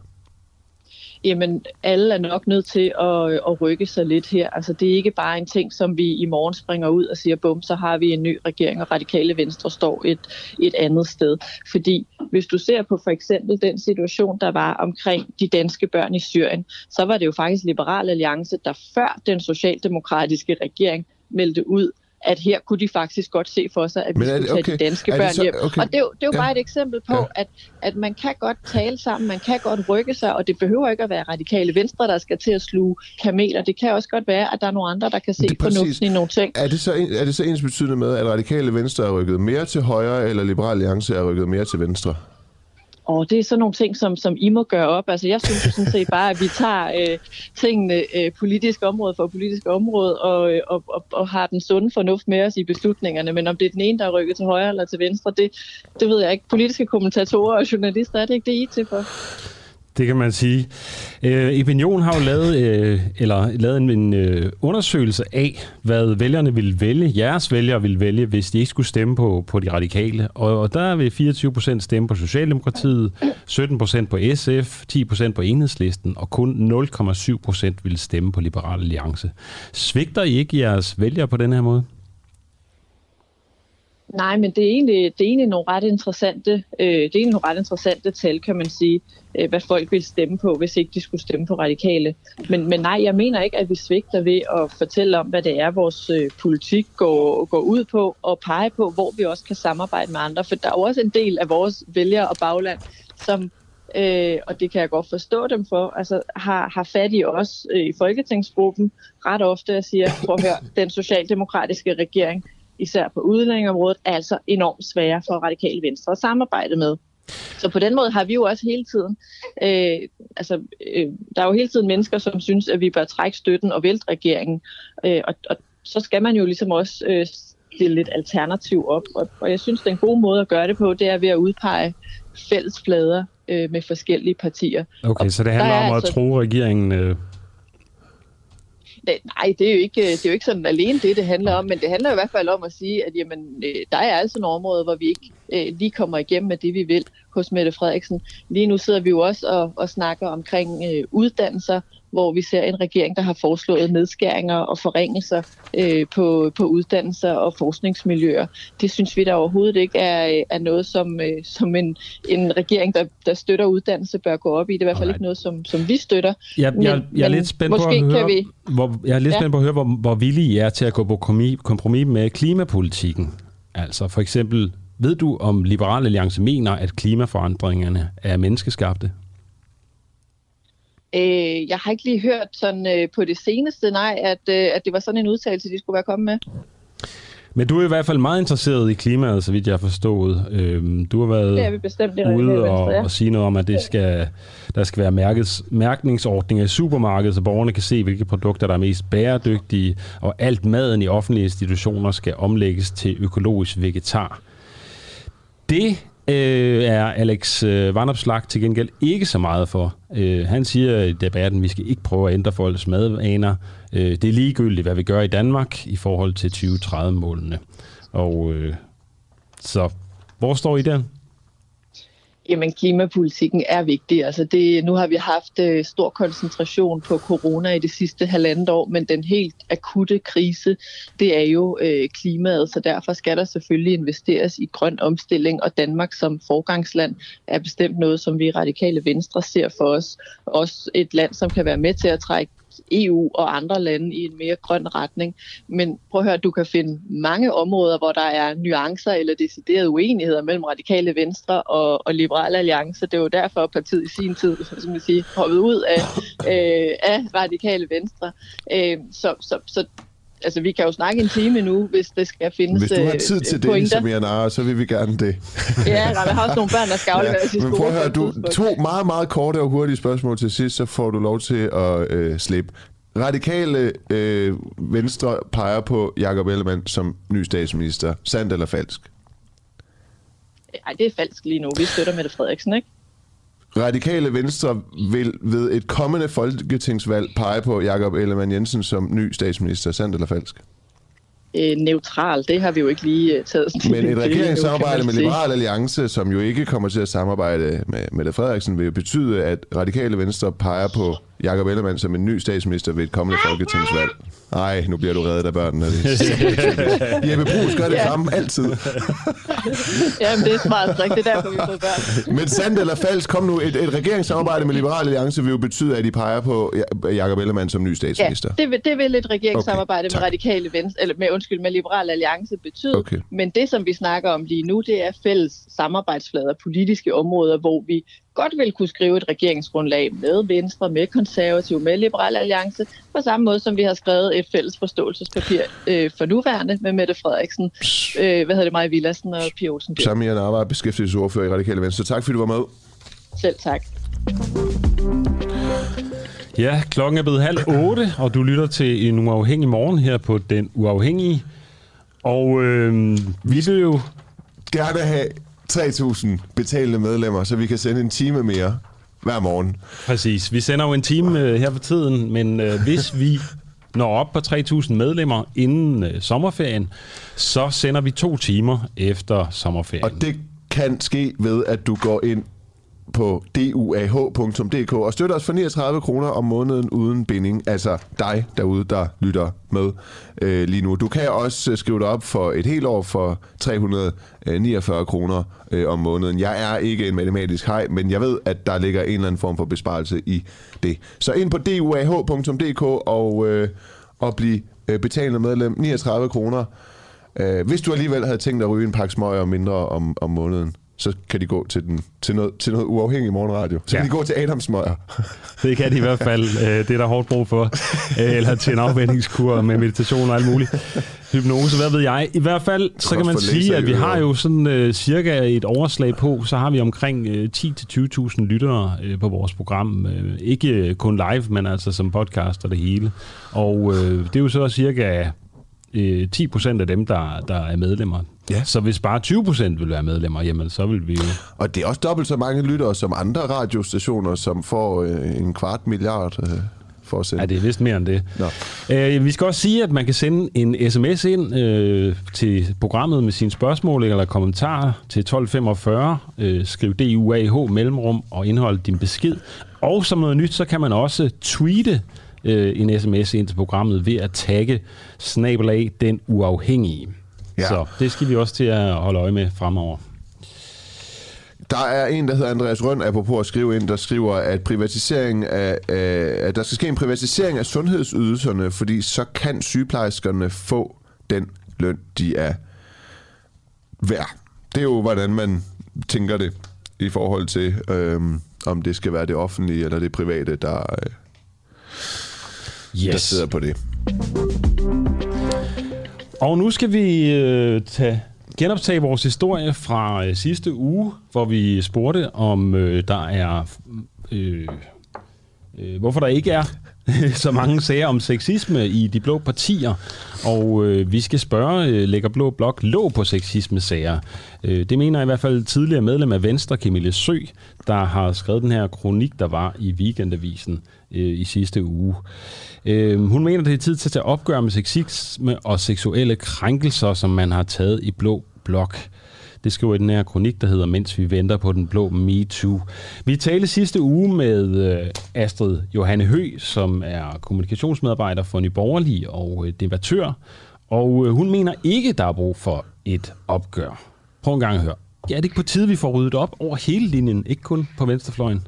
Jamen, alle er nok nødt til at, at rykke sig lidt her. Altså, det er ikke bare en ting, som vi i morgen springer ud og siger, bum, så har vi en ny regering, og radikale venstre står et, et andet sted. Fordi hvis du ser på for eksempel den situation, der var omkring de danske børn i Syrien, så var det jo faktisk Liberal Alliance, der før den socialdemokratiske regering meldte ud, at her kunne de faktisk godt se for sig, at vi Men skulle okay. tage de danske børn så, hjem. Okay. Og det er jo, det er jo ja. bare et eksempel på, ja. at, at man kan godt tale sammen, man kan godt rykke sig, og det behøver ikke at være radikale venstre, der skal til at sluge kameler. Det kan også godt være, at der er nogle andre, der kan se fornuften i nogle ting. Er det, så, er det så ens betydende med, at radikale venstre er rykket mere til højre, eller liberal alliance er rykket mere til venstre? Og det er sådan nogle ting, som, som I må gøre op. Altså, jeg synes jo sådan set bare, at vi tager øh, tingene øh, politisk område for politisk område og, øh, og, og, og har den sunde fornuft med os i beslutningerne. Men om det er den ene, der er rykket til højre eller til venstre, det, det ved jeg ikke. Politiske kommentatorer og journalister, er det ikke det, I til for? Det kan man sige. Øh, Opinion har jo lavet, øh, eller lavet en, en øh, undersøgelse af, hvad vælgerne ville vælge, jeres vælgere ville vælge, hvis de ikke skulle stemme på, på de radikale. Og, og der vil 24 procent stemme på Socialdemokratiet, 17 procent på SF, 10 procent på Enhedslisten, og kun 0,7 procent ville stemme på Liberal Alliance. Svigter I ikke jeres vælgere på den her måde? Nej, men det er egentlig, det er egentlig nogle ret interessante, øh, det er egentlig nogle ret interessante tal, kan man sige, øh, hvad folk vil stemme på, hvis ikke de skulle stemme på radikale. Men, men nej, jeg mener ikke, at vi svigter ved at fortælle om, hvad det er, vores øh, politik går, går ud på, og pege på, hvor vi også kan samarbejde med andre. For der er jo også en del af vores vælgere og bagland, som øh, og det kan jeg godt forstå dem for, altså har, har fat i os øh, i Folketingsgruppen ret ofte og siger, prøv at høre, den socialdemokratiske regering, især på udlændingområdet, er altså enormt svære for radikale venstre at samarbejde med. Så på den måde har vi jo også hele tiden, øh, altså øh, der er jo hele tiden mennesker, som synes, at vi bør trække støtten og vælte regeringen, øh, og, og så skal man jo ligesom også øh, stille lidt alternativ op, og, og jeg synes, den gode måde at gøre det på, det er ved at udpege fælles flader øh, med forskellige partier. Okay, og så det handler om at altså, tro regeringen øh, Nej, det er, jo ikke, det er jo ikke sådan alene det, det handler om, men det handler i hvert fald om at sige, at jamen, øh, der er altså nogle områder, hvor vi ikke øh, lige kommer igennem med det, vi vil hos Mette Frederiksen. Lige nu sidder vi jo også og, og snakker omkring øh, uddannelser, hvor vi ser en regering, der har foreslået nedskæringer og forringelser øh, på, på uddannelser og forskningsmiljøer. Det synes vi da overhovedet ikke er, er noget, som, øh, som en, en regering, der, der støtter uddannelse, bør gå op i. Det er i hvert fald ikke noget, som, som vi støtter. Jeg, jeg, jeg, jeg er lidt spændt på at høre, vi... hvor, jeg er lidt ja. spændt på at høre, hvor, hvor villige I er til at gå på kompromis med klimapolitikken. Altså for eksempel, ved du om Liberal Alliance mener, at klimaforandringerne er menneskeskabte? Øh, jeg har ikke lige hørt sådan øh, på det seneste, nej, at, øh, at det var sådan en udtalelse, de skulle være kommet med. Men du er i hvert fald meget interesseret i klimaet, så vidt jeg har forstået. Øhm, du har været det er vi bestemt, det ude venstre, og, ja. og sige noget om, at det skal, der skal være mærkes, mærkningsordninger i supermarkedet, så borgerne kan se, hvilke produkter, der er mest bæredygtige, og alt maden i offentlige institutioner skal omlægges til økologisk vegetar. Det øh, er Alex øh, Vandopslag til gengæld ikke så meget for. Øh, han siger i debatten, at vi skal ikke prøve at ændre folks madvaner. Øh, det er ligegyldigt, hvad vi gør i Danmark i forhold til 2030-målene. Og øh, så, hvor står I der? Jamen, klimapolitikken er vigtig. Altså det, nu har vi haft øh, stor koncentration på corona i det sidste halvandet år, men den helt akutte krise, det er jo øh, klimaet, så derfor skal der selvfølgelig investeres i grøn omstilling, og Danmark som forgangsland er bestemt noget, som vi Radikale Venstre ser for os. Også et land, som kan være med til at trække EU og andre lande i en mere grøn retning. Men prøv at høre, du kan finde mange områder, hvor der er nuancer eller deciderede uenigheder mellem radikale venstre og, og liberale alliance. Det er jo derfor, at partiet i sin tid som jeg sige, hoppet ud af, øh, af radikale venstre. Øh, så, så, så altså, vi kan jo snakke en time nu, hvis det skal findes Hvis du har tid til det, Samir Nara, så vil vi gerne det. ja, jeg har også nogle børn, der skal afleveres ja, i skole. Men prøv at høre, du, to meget, meget korte og hurtige spørgsmål til sidst, så får du lov til at øh, slippe. Radikale øh, Venstre peger på Jakob Ellemann som ny statsminister. Sandt eller falsk? Nej, det er falsk lige nu. Vi støtter Mette Frederiksen, ikke? Radikale Venstre vil ved et kommende folketingsvalg pege på Jakob Ellemann Jensen som ny statsminister. Sandt eller falsk? øh, neutral. Det har vi jo ikke lige uh, taget Men et regeringssamarbejde med Liberal Alliance, som jo ikke kommer til at samarbejde med Mette Frederiksen, vil jo betyde, at Radikale Venstre peger på Jakob Ellemann som en ny statsminister ved et kommende folketingsvalg. Nej, nu bliver du reddet af børnene. Jeppe Brugs gør det ja. samme altid. Jamen, det er smart. Det er derfor, vi får børn. Men sandt eller falsk, kom nu. Et, et regeringssamarbejde med Liberal Alliance vil jo betyde, at de peger på Jakob Ellemann som ny statsminister. Ja, det vil, det vil et regeringssamarbejde okay, med Radikale Venstre, eller med, undskyld, med Liberal Alliance betyde. Okay. Men det, som vi snakker om lige nu, det er fælles samarbejdsflader, politiske områder, hvor vi godt vil kunne skrive et regeringsgrundlag med Venstre, med Konservative, med Liberal Alliance, på samme måde som vi har skrevet et fælles forståelsespapir øh, for nuværende med Mette Frederiksen, øh, hvad hedder det, Maja Villassen og Pia Olsen. Samia Narva, beskæftigelsesordfører i Radikale Venstre. Tak fordi du var med. Selv tak. Ja, klokken er blevet halv otte, og du lytter til en uafhængig morgen her på Den Uafhængige. Og øh, vi vil jo gerne have 3.000 betalende medlemmer, så vi kan sende en time mere hver morgen. Præcis. Vi sender jo en time øh, her for tiden, men øh, hvis vi når op på 3.000 medlemmer inden øh, sommerferien, så sender vi to timer efter sommerferien. Og det kan ske ved, at du går ind på duah.dk og støtter os for 39 kroner om måneden uden binding. Altså dig derude, der lytter med øh, lige nu. Du kan også øh, skrive dig op for et helt år for 349 kroner øh, om måneden. Jeg er ikke en matematisk hej, men jeg ved, at der ligger en eller anden form for besparelse i det. Så ind på duah.dk og, øh, og bliv øh, betalende medlem. 39 kroner. Øh, hvis du alligevel havde tænkt at ryge en pakke smøger mindre om, om måneden, så kan de gå til, den, til, noget, til noget uafhængig morgenradio. Så ja. kan de gå til Adams Møger. det kan de i hvert fald. Øh, det er der hårdt brug for. Øh, eller til en afvendingskur med meditation og alt muligt. Hypnose, hvad ved jeg. I hvert fald, så kan man sige, at vi har jo sådan uh, cirka et overslag på, så har vi omkring uh, 10-20.000 lyttere uh, på vores program. Uh, ikke kun live, men altså som podcast og det hele. Og uh, det er jo så cirka uh, 10% af dem, der, der er medlemmer. Ja. Så hvis bare 20 procent vil være medlemmer, jamen så vil vi jo... Og det er også dobbelt så mange lyttere som andre radiostationer, som får øh, en kvart milliard... Øh for at sende. Ja, det er vist mere end det. Nå. Øh, vi skal også sige, at man kan sende en sms ind øh, til programmet med sine spørgsmål eller kommentarer til 1245. Øh, skriv DUAH mellemrum og indhold din besked. Og som noget nyt, så kan man også tweete øh, en sms ind til programmet ved at tagge snabelag den uafhængige. Ja. Så det skal vi også til at holde øje med fremover. Der er en, der hedder Andreas Røn, apropos at skrive ind, der skriver, at privatisering af, af, at der skal ske en privatisering af sundhedsydelserne, fordi så kan sygeplejerskerne få den løn, de er værd. Det er jo, hvordan man tænker det i forhold til, øhm, om det skal være det offentlige eller det private, der, øh, yes. der sidder på det. Og nu skal vi øh, tage, genoptage vores historie fra øh, sidste uge, hvor vi spurgte, om øh, der er... Øh, øh, hvorfor der ikke er så mange sager om sexisme i de blå partier. Og øh, vi skal spørge, øh, lægger Blå Blok lå på sexisme-sager? Øh, det mener i hvert fald tidligere medlem af Venstre, Camille Sø, der har skrevet den her kronik, der var i Weekendavisen øh, i sidste uge. Øh, hun mener, det er tid til at tage opgør med sexisme og seksuelle krænkelser, som man har taget i Blå Blok. Det skriver i den her kronik, der hedder Mens vi venter på den blå MeToo. Vi talte sidste uge med øh, Astrid Johanne Hø, som er kommunikationsmedarbejder for Nye Borgerlige og øh, debattør. Og øh, hun mener ikke, der er brug for et opgør. Prøv en gang at høre. Ja, er det ikke på tide, vi får ryddet op over hele linjen, ikke kun på venstrefløjen?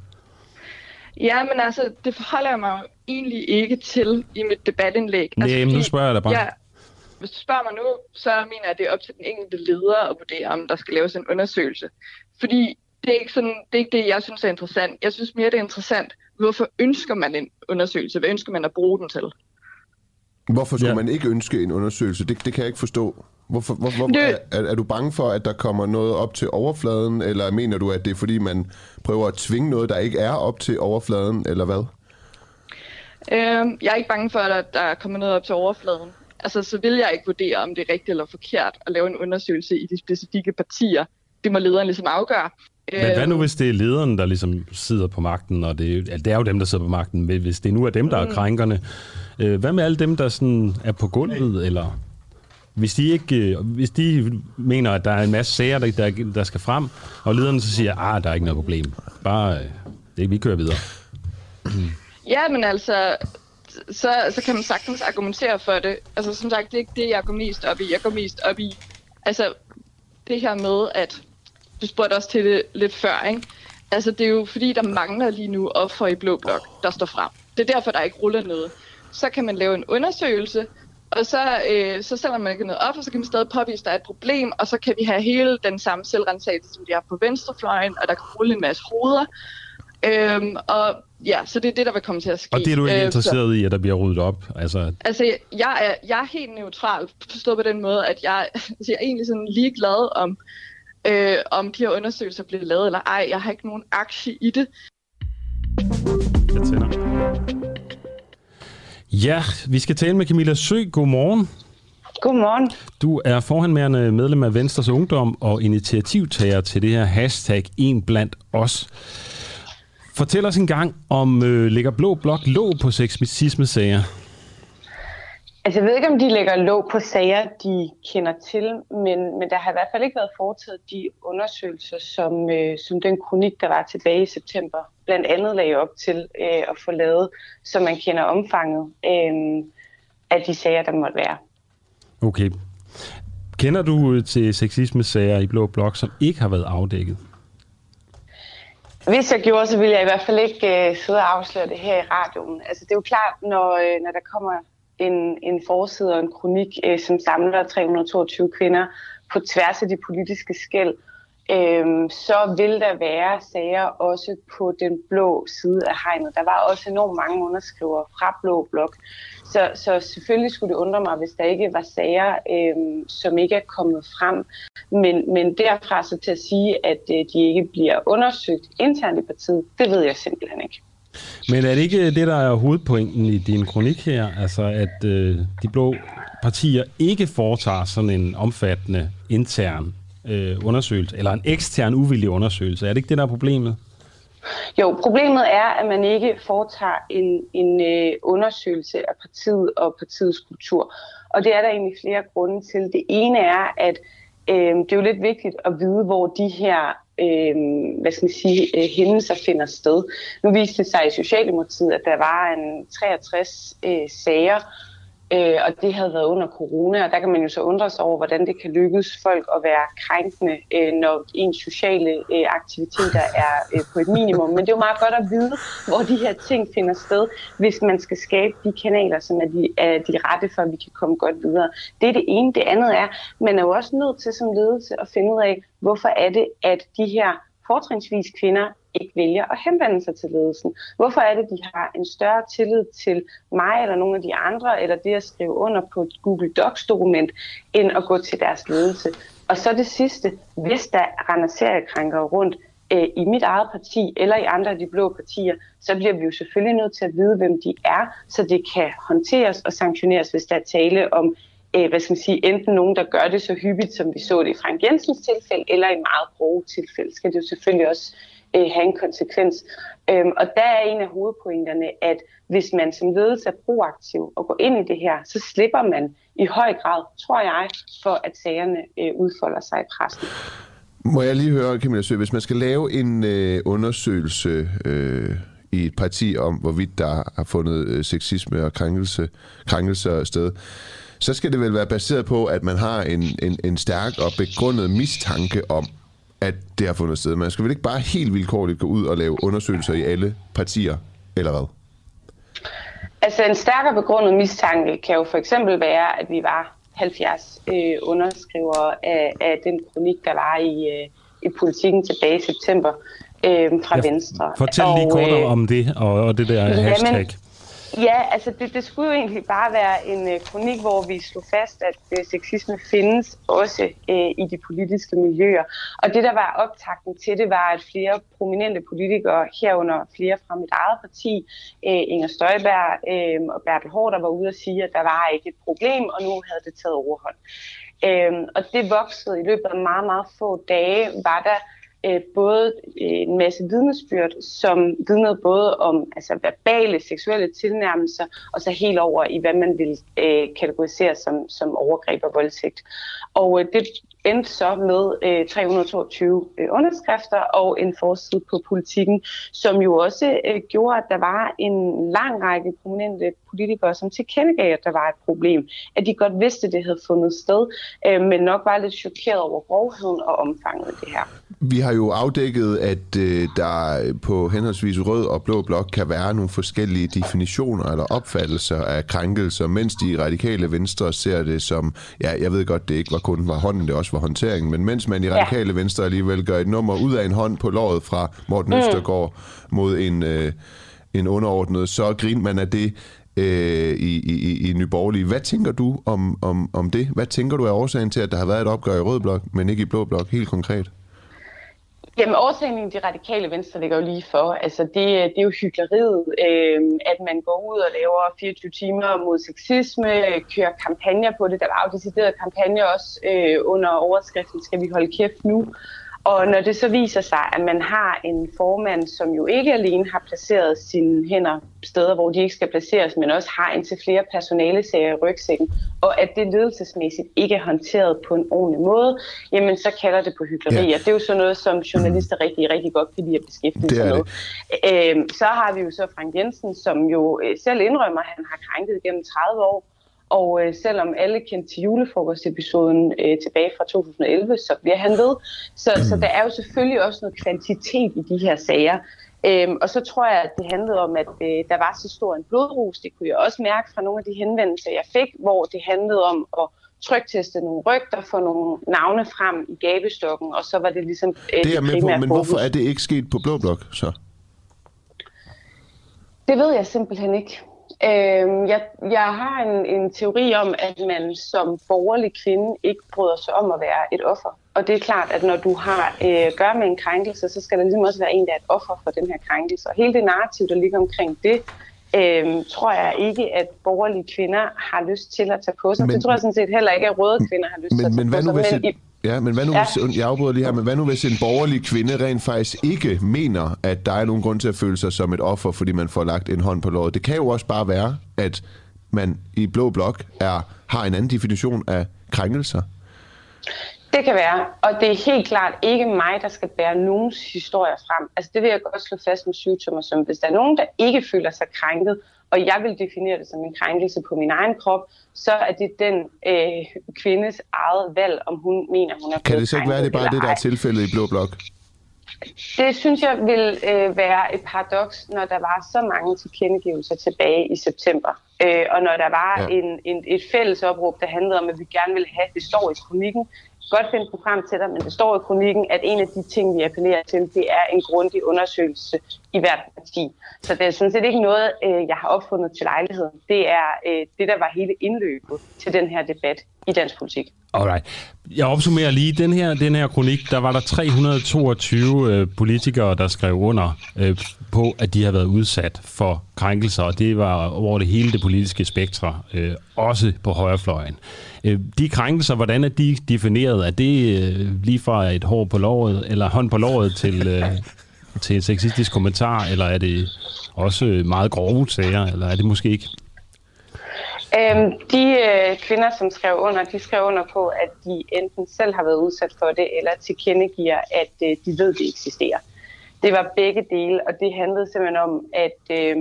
Ja, men altså, det forholder jeg mig egentlig ikke til i mit debatindlæg. Nej, altså, men nu spørger jeg dig bare. Ja, hvis du spørger mig nu, så mener jeg, at det er op til den enkelte leder at vurdere, om der skal laves en undersøgelse. Fordi det er ikke, sådan, det, er ikke det, jeg synes er interessant. Jeg synes mere, det er interessant, hvorfor ønsker man en undersøgelse? Hvad ønsker man at bruge den til? Hvorfor skulle Ja. man ikke ønske en undersøgelse? Det, det kan jeg ikke forstå. Hvorfor, hvor, hvor, Det- er, er, er du bange for, at der kommer noget op til overfladen, eller mener du, at det er fordi, man prøver at tvinge noget, der ikke er op til overfladen, eller hvad? Øhm, jeg er ikke bange for, at der kommer noget op til overfladen. Altså, så vil jeg ikke vurdere, om det er rigtigt eller forkert at lave en undersøgelse i de specifikke partier. Det må lederen ligesom afgøre. Men hvad Øhm, nu, hvis det er lederen, der ligesom sidder på magten, og det, er- ja, det er jo dem, der sidder på magten, hvis det nu er dem, der er krænkerne, øh, hvad med alle dem, der sådan er på gulvet, eller hvis de ikke, øh, hvis de mener, at der er en masse sager, der, der, der skal frem, og lederen så siger, ah, der er ikke noget problem, bare, øh, det, vi kører videre. Ja, men altså, så, så kan man sagtens argumentere for det. Altså, som sagt, det er ikke det, jeg går mest op i. Jeg går mest op i, altså, det her med, at du spurgte også til det lidt før, ikke? Altså, det er jo fordi, der mangler lige nu offer i Blå Blok, der står frem. Det er derfor, der ikke ruller noget. Så kan man lave en undersøgelse, og så, øh, så sælger man ikke noget op, og så kan man stadig påvise, at der er et problem, og så kan vi have hele den samme selvrensagelse, som de har på venstrefløjen, og der kan rulle en masse hoveder. Øhm, og ja, så det er det, der vil komme til at ske. Og det er du ikke Øh, så- interesseret i, at der bliver ryddet op? Altså, Altså, jeg er, jeg er helt neutral, forstået på den måde, at jeg, altså, jeg er egentlig sådan ligeglad om, øh, om de her undersøgelser bliver lavet eller ej. Jeg har ikke nogen aktie i det. jeg tænder. Ja, vi skal tale med Camilla Sø. Godmorgen. Godmorgen. Du er forhandmærende medlem af Venstres Ungdom og initiativtager til det her hashtag En blandt os. Fortæl os en gang, om øh, ligger Blå Blok låg på sexisme-sager? Altså, jeg ved ikke, om de lægger låg på sager, de kender til, men, men der har i hvert fald ikke været foretaget de undersøgelser, som, øh, som den kronik, der var tilbage i september, blandt andet lagde op til øh, at få lavet, så man kender omfanget øh, af de sager, der måtte være. Okay. Kender du øh, til sexisme-sager i Blå Blok, som ikke har været afdækket? Hvis jeg gjorde, så ville jeg i hvert fald ikke øh, sidde og afsløre det her i radioen. Altså, det er jo klart, når, øh, når der kommer en, en forside og en kronik, øh, som samler 322 kvinder på tværs af de politiske skæld, øhm, så vil der være sager også på den blå side af hegnet. Der var også enormt mange underskrivere fra Blå Blok. Så, så selvfølgelig skulle det undre mig, hvis der ikke var sager, øhm, som ikke er kommet frem. Men, men derfra så til at sige, at øh, de ikke bliver undersøgt internt i partiet, det ved jeg simpelthen ikke. Men er det ikke det, der er hovedpointen i din kronik her? Altså, at øh, de blå partier ikke foretager sådan en omfattende intern øh, undersøgelse, eller en ekstern uvildig undersøgelse. Er det ikke det, der er problemet? Jo, problemet er, at man ikke foretager en, en øh, undersøgelse af partiet og partiets kultur. Og det er der egentlig flere grunde til. Det ene er, at øh, det er jo lidt vigtigt at vide, hvor de her øh, hvad skal man sige, øh, hændelser finder sted. Nu viste det sig i Socialdemokratiet, at der var en 63 øh, sager, øh, og det havde været under corona, og der kan man jo så undre sig over, hvordan det kan lykkes folk at være krænkende, øh, når ens sociale øh, aktiviteter er øh, på et minimum. Men det er jo meget godt at vide, hvor de her ting finder sted, hvis man skal skabe de kanaler, som er de, er de rette for, at vi kan komme godt videre. Det er det ene. Det andet er, man er jo også nødt til som ledelse at finde ud af, hvorfor er det, at de her fortrinsvis kvinder ikke vælger at henvende sig til ledelsen. Hvorfor er det, de har en større tillid til mig eller nogle af de andre, eller det at skrive under på et Google Docs-dokument, end at gå til deres ledelse? Og så det sidste, hvis der render seriekrænkere rundt øh, i mit eget parti eller i andre af de blå partier, så bliver vi jo selvfølgelig nødt til at vide, hvem de er, så det kan håndteres og sanktioneres, hvis der er tale om øh, hvad skal man sige, enten nogen, der gør det så hyppigt, som vi så det i Frank Jensens tilfælde, eller i meget grove tilfælde, skal det jo selvfølgelig også øh, have en konsekvens. Øhm, og der er en af hovedpointerne, at hvis man som ledelse er proaktiv og går ind i det her, så slipper man i høj grad, tror jeg, for at sagerne øh, udfolder sig i pressen. Må jeg lige høre, Camilla Sø, hvis man skal lave en øh, undersøgelse øh, i et parti om, hvorvidt der har fundet øh, sexisme og krænkelse, krænkelser sted, så skal det vel være baseret på, at man har en, en, en stærk og begrundet mistanke om, at det har fundet sted. Man skal vel ikke bare helt vilkårligt gå ud og lave undersøgelser i alle partier, eller hvad? Altså en stærkere begrundet mistanke kan jo for eksempel være, at vi var 70 øh, underskrivere af, af den kronik, der var i, øh, i politikken tilbage i september øh, fra ja, Venstre. Fortæl lige kort øh, om det og, og det der jamen, hashtag. Ja, altså det, det skulle jo egentlig bare være en øh, kronik, hvor vi slog fast, at øh, sexisme findes også øh, i de politiske miljøer. Og det, der var optakten til det, var, at flere prominente politikere, herunder flere fra mit eget parti, øh, Inger Støjberg øh, og Bertel Hård, der var ude og sige, at der var ikke et problem, og nu havde det taget overhånd. Øh, og det voksede i løbet af meget, meget få dage, var der øh, både øh, en masse vidnesbyrd, som vidnede både om altså, verbale seksuelle tilnærmelser, og så helt over i, hvad man vil øh, kategorisere som, som overgreb og voldtægt. Og øh, det endte så med øh, 322 øh, underskrifter og en forside på politikken, som jo også øh, gjorde, at der var en lang række prominente politikere, som tilkendegav, at der var et problem. At de godt vidste, at det havde fundet sted, øh, men nok var lidt chokeret over grovheden og omfanget af det her. Vi har jo afdækket, at øh, der på henholdsvis rød og blå blok kan være nogle forskellige definitioner eller opfattelser af krænkelser, mens de radikale venstre ser det som, ja, jeg ved godt, det ikke var kun var hånden, det også var håndteringen, men mens man i radikale ja. venstre alligevel gør et nummer ud af en hånd på låret fra Morten mm. Østergaard mod en, øh, en underordnet, så griner man af det øh, i, i, i Nyborgerlige. Hvad tænker du om, om, om det? Hvad tænker du er årsagen til, at der har været et opgør i rød blok, men ikke i blå blok, helt konkret? Jamen, årsagen i de radikale venstre ligger jo lige for. Altså, det, det er jo hyggeleriet, øh, at man går ud og laver 24 timer mod sexisme, kører kampagner på det. Der var jo deciderede kampagner også øh, under overskriften, skal vi holde kæft nu? Og når det så viser sig, at man har en formand, som jo ikke alene har placeret sine hænder steder, hvor de ikke skal placeres, men også har indtil flere personalesager i rygsækken, og at det ledelsesmæssigt ikke er håndteret på en ordentlig måde, jamen så kalder det på hyggeleri. Ja. Og det er jo sådan noget, som journalister rigtig, rigtig godt kan lide at beskæftige sig med. Øhm, så har vi jo så Frank Jensen, som jo øh, selv indrømmer, at han har krænket gennem 30 år, og øh, selvom alle kendte til julefrokostepisoden øh, tilbage fra 2011, så bliver han ved. Så, så der er jo selvfølgelig også noget kvantitet i de her sager. Øhm, og så tror jeg, at det handlede om, at øh, der var så stor en blodrus. Det kunne jeg også mærke fra nogle af de henvendelser, jeg fik, hvor det handlede om at trykteste nogle rygter, få nogle navne frem i gabestokken, og så var det ligesom øh, det er med på, Men fokus. hvorfor er det ikke sket på Blå Blok så? Det ved jeg simpelthen ikke. Øh, jeg, jeg har en, en teori om, at man som borgerlig kvinde ikke bryder sig om at være et offer. Og det er klart, at når du har øh, gør med en krænkelse, så skal der ligesom også være en, der er et offer for den her krænkelse. Og hele det narrativ, der ligger omkring det, øh, tror jeg ikke, at borgerlige kvinder har lyst til at tage på sig. Men, det tror jeg sådan set heller ikke, at røde kvinder har lyst men, til at tage men, på sig. Men, i, Ja, men hvad nu, ja. hvis, jeg afbryder lige her, men hvad nu hvis en borgerlig kvinde rent faktisk ikke mener, at der er nogen grund til at føle sig som et offer, fordi man får lagt en hånd på låret? Det kan jo også bare være, at man i Blå Blok er, har en anden definition af krænkelser. Det kan være, og det er helt klart ikke mig, der skal bære nogens historier frem. Altså det vil jeg godt slå fast med syvtommer, som hvis der er nogen, der ikke føler sig krænket, og jeg vil definere det som en krænkelse på min egen krop, så er det den øh, kvindes eget valg, om hun mener, hun er Kan det så ikke være, det bare det, der er tilfældet i Blå Blok? Det synes jeg vil øh, være et paradoks, når der var så mange tilkendegivelser tilbage i september. Øh, og når der var ja. en, en, et fælles opråb, der handlede om, at vi gerne ville have, det står i kronikken, godt finde frem til dig, men det står i kronikken, at en af de ting, vi appellerer til, det er en grundig undersøgelse i hvert parti. Så det er sådan set ikke noget, øh, jeg har opfundet til lejligheden. Det er øh, det, der var hele indløbet til den her debat i dansk politik. Alright. Jeg opsummerer lige. Den her, den her kronik, der var der 322 øh, politikere, der skrev under øh, på, at de har været udsat for krænkelser, og det var over det hele det politiske spektre, øh, også på højrefløjen. Øh, de krænkelser, hvordan er de defineret? Er det øh, lige fra et hår på låret, eller hånd på låret til, øh, til en sexistisk kommentar, eller er det også meget grove sager, eller er det måske ikke? Øhm, de øh, kvinder, som skrev under, de skrev under på, at de enten selv har været udsat for det, eller tilkendegiver, at øh, de ved, det eksisterer. Det var begge dele, og det handlede simpelthen om, at øh,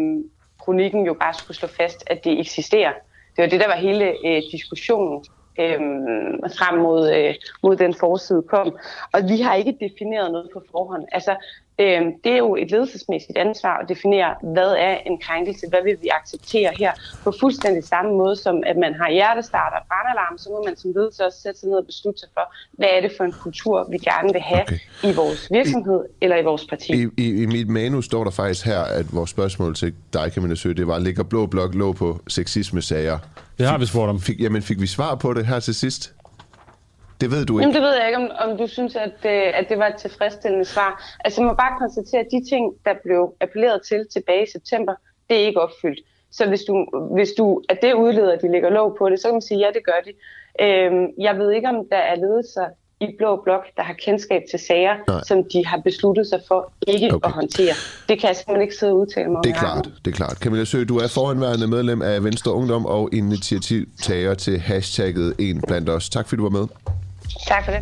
kronikken jo bare skulle slå fast, at det eksisterer. Det var det, der var hele øh, diskussionen øh, frem mod, øh, mod den forside kom. Og vi har ikke defineret noget på forhånd. Altså, øh, det er jo et ledelsesmæssigt ansvar at definere, hvad er en krænkelse, hvad vil vi acceptere her, på fuldstændig samme måde som, at man har hjertestarter og brandalarm, så må man som ledelse også sætte sig ned og beslutte sig for, hvad er det for en kultur, vi gerne vil have okay. i vores virksomhed I, eller i vores parti. I, i, I mit manus står der faktisk her, at vores spørgsmål til dig, Camilla Sø, det var, ligger blå blok lå på sexisme-sager? Det har vi spurgt om. Fik, jamen, fik vi svar på det her til sidst? Det ved du ikke. Jamen, det ved jeg ikke, om, om du synes, at, øh, at det var et tilfredsstillende svar. Altså, jeg må bare konstatere, at de ting, der blev appelleret til tilbage i september, det er ikke opfyldt. Så hvis du, hvis du at det udleder, at de ligger lov på det, så kan man sige, ja, det gør de. Øhm, jeg ved ikke, om der er ledelser i Blå Blok, der har kendskab til sager, Nej. som de har besluttet sig for ikke okay. at håndtere. Det kan jeg simpelthen ikke sidde og udtale mig om. Det er klart, det er klart. Camilla Sø, du er foranværende medlem af Venstre Ungdom og initiativtager til hashtagget En blandt os. Tak fordi du var med. Tak for det.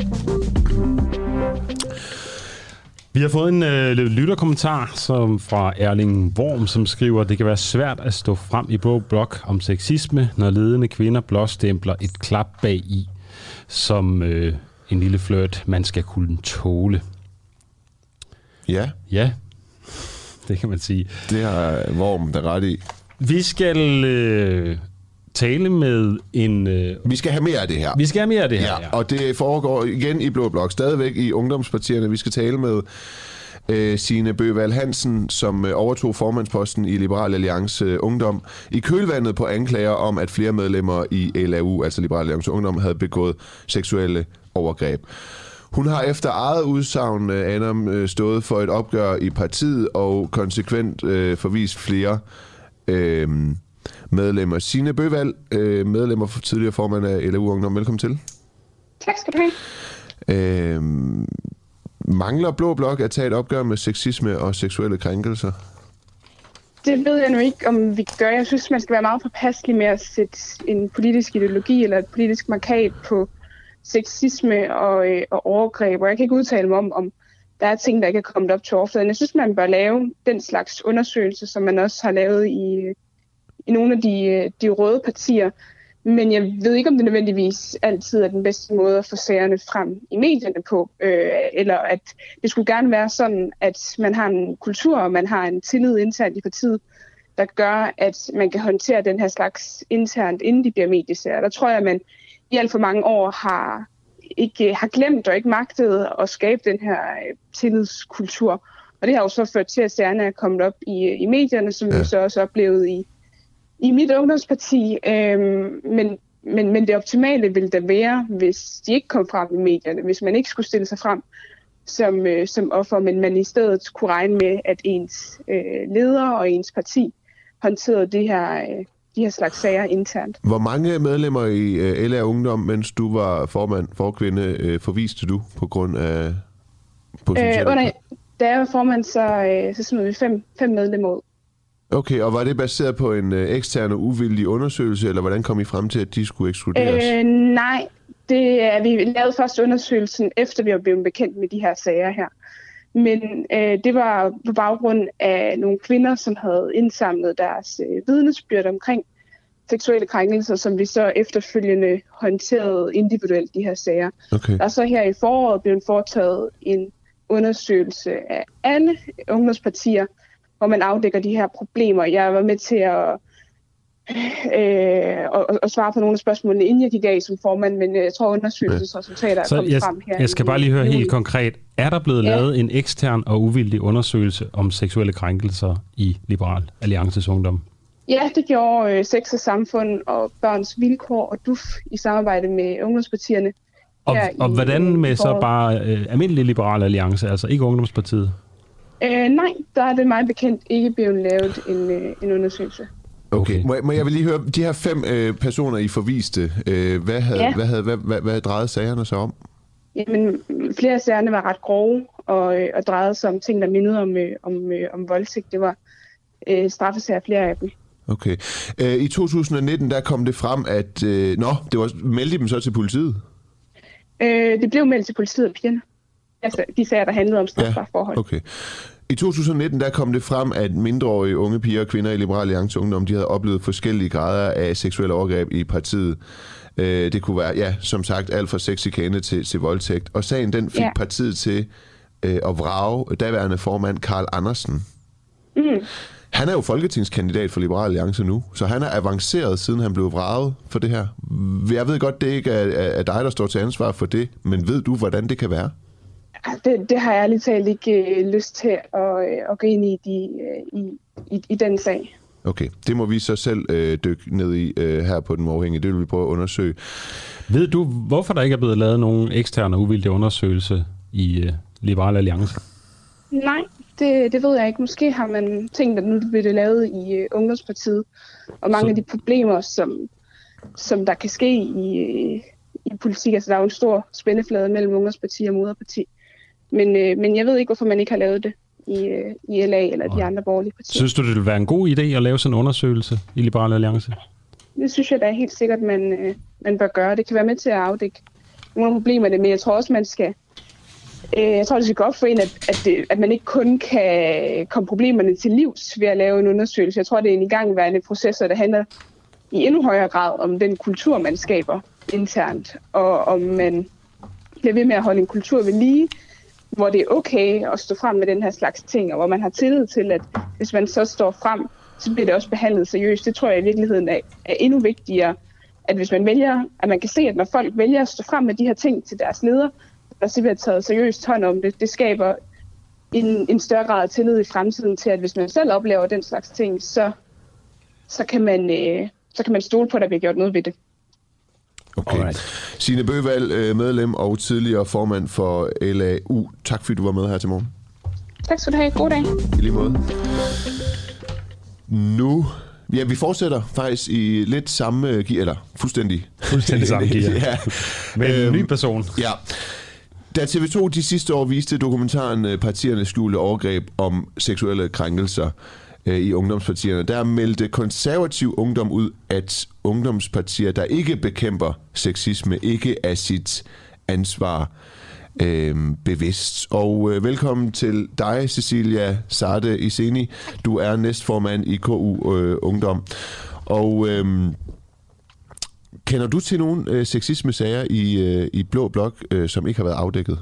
Vi har fået en øh, lytterkommentar som fra Erling Worm, som skriver, det kan være svært at stå frem i blå blok om sexisme, når ledende kvinder blåstempler et klap bag i, som øh, en lille flørt, man skal kunne tåle. Ja. Ja, det kan man sige. Det har Worm der ret i. Vi skal øh, tale med en... Øh, vi skal have mere af det her. Vi skal have mere af det her, ja. ja. Og det foregår igen i Blå Blok, stadigvæk i ungdomspartierne. Vi skal tale med øh, Signe Bøval Hansen, som øh, overtog formandsposten i Liberal Alliance øh, Ungdom, i kølvandet på anklager om, at flere medlemmer i LAU, altså Liberal Alliance Ungdom, havde begået seksuelle overgreb. Hun har efter eget udsagn, øh, Adam, øh, stået for et opgør i partiet og konsekvent øh, forvist flere øh, medlemmer. Signe Bøval, øh, medlemmer for tidligere formand af LAU Ungdom. Velkommen til. Tak skal du have. Øh, mangler Blå Blok at tage et opgør med sexisme og seksuelle krænkelser? Det ved jeg nu ikke, om vi gør. Jeg synes, man skal være meget påpasselig med at sætte en politisk ideologi eller et politisk markat på sexisme og, øh, og overgreb. Og jeg kan ikke udtale mig om, om der er ting, der ikke er kommet op til overfladen. Jeg synes, man bør lave den slags undersøgelse, som man også har lavet i, i nogle af de, de røde partier. Men jeg ved ikke, om det nødvendigvis altid er den bedste måde at få sagerne frem i medierne på. Øh, eller at det skulle gerne være sådan, at man har en kultur, og man har en tillid internt i partiet, der gør, at man kan håndtere den her slags internt, inden de bliver mediesager. Der tror jeg, at man i alt for mange år har ikke har glemt og ikke magtet at skabe den her øh, tillidskultur. Og det har jo så ført til, at sagerne er kommet op i, i medierne, som ja. vi så også oplevede i, i mit ungdomsparti. Øhm, men, men, men det optimale ville da være, hvis de ikke kom frem i medierne, hvis man ikke skulle stille sig frem som, øh, som offer, men man i stedet kunne regne med, at ens øh, leder og ens parti håndterede det her, øh, de her slags sager internt. Hvor mange medlemmer i øh, LA Ungdom, mens du var formand for kvinde, øh, forviste du på grund af potentiale? Øh, under, da jeg var formand, så, øh, så smed vi fem, fem medlemmer ud. Okay, og var det baseret på en øh, ekstern og uvildig undersøgelse, eller hvordan kom I frem til, at de skulle ekskluderes? Øh, nej, det er, vi lavede først undersøgelsen, efter vi var blevet bekendt med de her sager her. Men øh, det var på baggrund af nogle kvinder, som havde indsamlet deres øh, vidnesbyrd omkring seksuelle krænkelser, som vi så efterfølgende håndterede individuelt de her sager. Okay. Er så her i foråret blevet foretaget en undersøgelse af alle ungdomspartier, hvor man afdækker de her problemer. Jeg var med til at øh, og, og svare på nogle af spørgsmålene, inden jeg gik af som formand, men jeg tror, undersøgelsesresultater er kommet jeg, frem her. Jeg skal bare lige høre helt konkret. Er der blevet ja. lavet en ekstern og uvildig undersøgelse om seksuelle krænkelser i Liberal Alliances Ungdom? Ja, det gjorde øh, Sex og Samfund og Børns Vilkår og DUF i samarbejde med ungdomspartierne. Og, og i, hvordan med så bare øh, almindelig Liberal Alliance, altså ikke Ungdomspartiet? Øh, nej, der er det meget bekendt ikke blevet lavet en, øh, en undersøgelse. Okay, okay. Må, jeg, må jeg vil lige høre, de her fem øh, personer, I forviste, øh, hvad, havde, ja. hvad, havde, hvad, hvad, hvad drejede sagerne sig om? Jamen, flere af sagerne var ret grove, og, øh, og drejede sig om ting, der mindede om, øh, om, øh, om voldtægt. Det var øh, straffesager, flere af dem. Okay. Øh, I 2019, der kom det frem, at... Øh, nå, det var, meldte I dem så til politiet? Øh, det blev meldt til politiet af pigerne. Altså, de sager, der handlede om strafbare ja, forhold. okay. I 2019 der kom det frem, at mindreårige unge piger og kvinder i Liberale Alliance Ungdom, de havde oplevet forskellige grader af seksuelle overgreb i partiet. Øh, det kunne være, ja, som sagt, alt fra sexikane til, til voldtægt. Og sagen den fik ja. partiet til øh, at vrage daværende formand Karl Andersen. Mm. Han er jo folketingskandidat for Liberale Alliance nu, så han er avanceret, siden han blev vraget for det her. Jeg ved godt, det ikke er, er dig, der står til ansvar for det, men ved du, hvordan det kan være? Det, det har jeg ærligt talt ikke øh, lyst til at, øh, at gå ind i, de, øh, i, i, i den sag. Okay, det må vi så selv øh, dykke ned i øh, her på Den Uafhængige. Det vil vi prøve at undersøge. Ved du, hvorfor der ikke er blevet lavet nogen eksterne uvildige undersøgelse i øh, Liberale Alliance? Nej, det, det ved jeg ikke. Måske har man tænkt, at nu bliver det lavet i øh, Ungdomspartiet, og mange så... af de problemer, som, som der kan ske i, øh, i politik, altså der er jo en stor spændeflade mellem Ungdomsparti og Moderparti. Men, øh, men jeg ved ikke, hvorfor man ikke har lavet det i, øh, i LA eller de andre borgerlige partier. Synes du, det vil være en god idé at lave sådan en undersøgelse i Liberale Alliance? Det synes jeg da helt sikkert, man, øh, man bør gøre. Det kan være med til at afdække nogle af problemerne, men jeg tror også, man skal øh, jeg tror, det skal gå op for en, at, at, det, at man ikke kun kan komme problemerne til livs ved at lave en undersøgelse. Jeg tror, det er en igangværende proces, der handler i endnu højere grad om den kultur, man skaber internt, og om man bliver ved med at holde en kultur ved lige, hvor det er okay at stå frem med den her slags ting, og hvor man har tillid til, at hvis man så står frem, så bliver det også behandlet seriøst. Det tror jeg i virkeligheden er, er endnu vigtigere, at hvis man vælger, at man kan se, at når folk vælger at stå frem med de her ting til deres leder, der så bliver taget seriøst hånd om det, det skaber en, en større grad af tillid i fremtiden til, at hvis man selv oplever den slags ting, så, så, kan, man, øh, så kan man stole på, at der bliver gjort noget ved det. Okay. Alright. Signe Bøvald, øh, medlem og tidligere formand for LAU. Tak fordi du var med her til morgen. Tak skal du have. God dag. I lige måde. Nu Ja, vi fortsætter faktisk i lidt samme gear, eller fuldstændig. Fuldstændig samme gear. ja. Med en øhm, ny person. Ja. Da TV2 de sidste år viste dokumentaren øh, Partiernes skjulte overgreb om seksuelle krænkelser, øh, i ungdomspartierne, der meldte konservativ ungdom ud, at ungdomspartier, der ikke bekæmper sexisme, ikke er sit ansvar øh, bevidst. Og øh, velkommen til dig, Cecilia Sarte Iseni. Du er næstformand i KU øh, Ungdom. Og øh, kender du til nogle øh, sexisme-sager i, øh, i Blå Blok, øh, som ikke har været afdækket?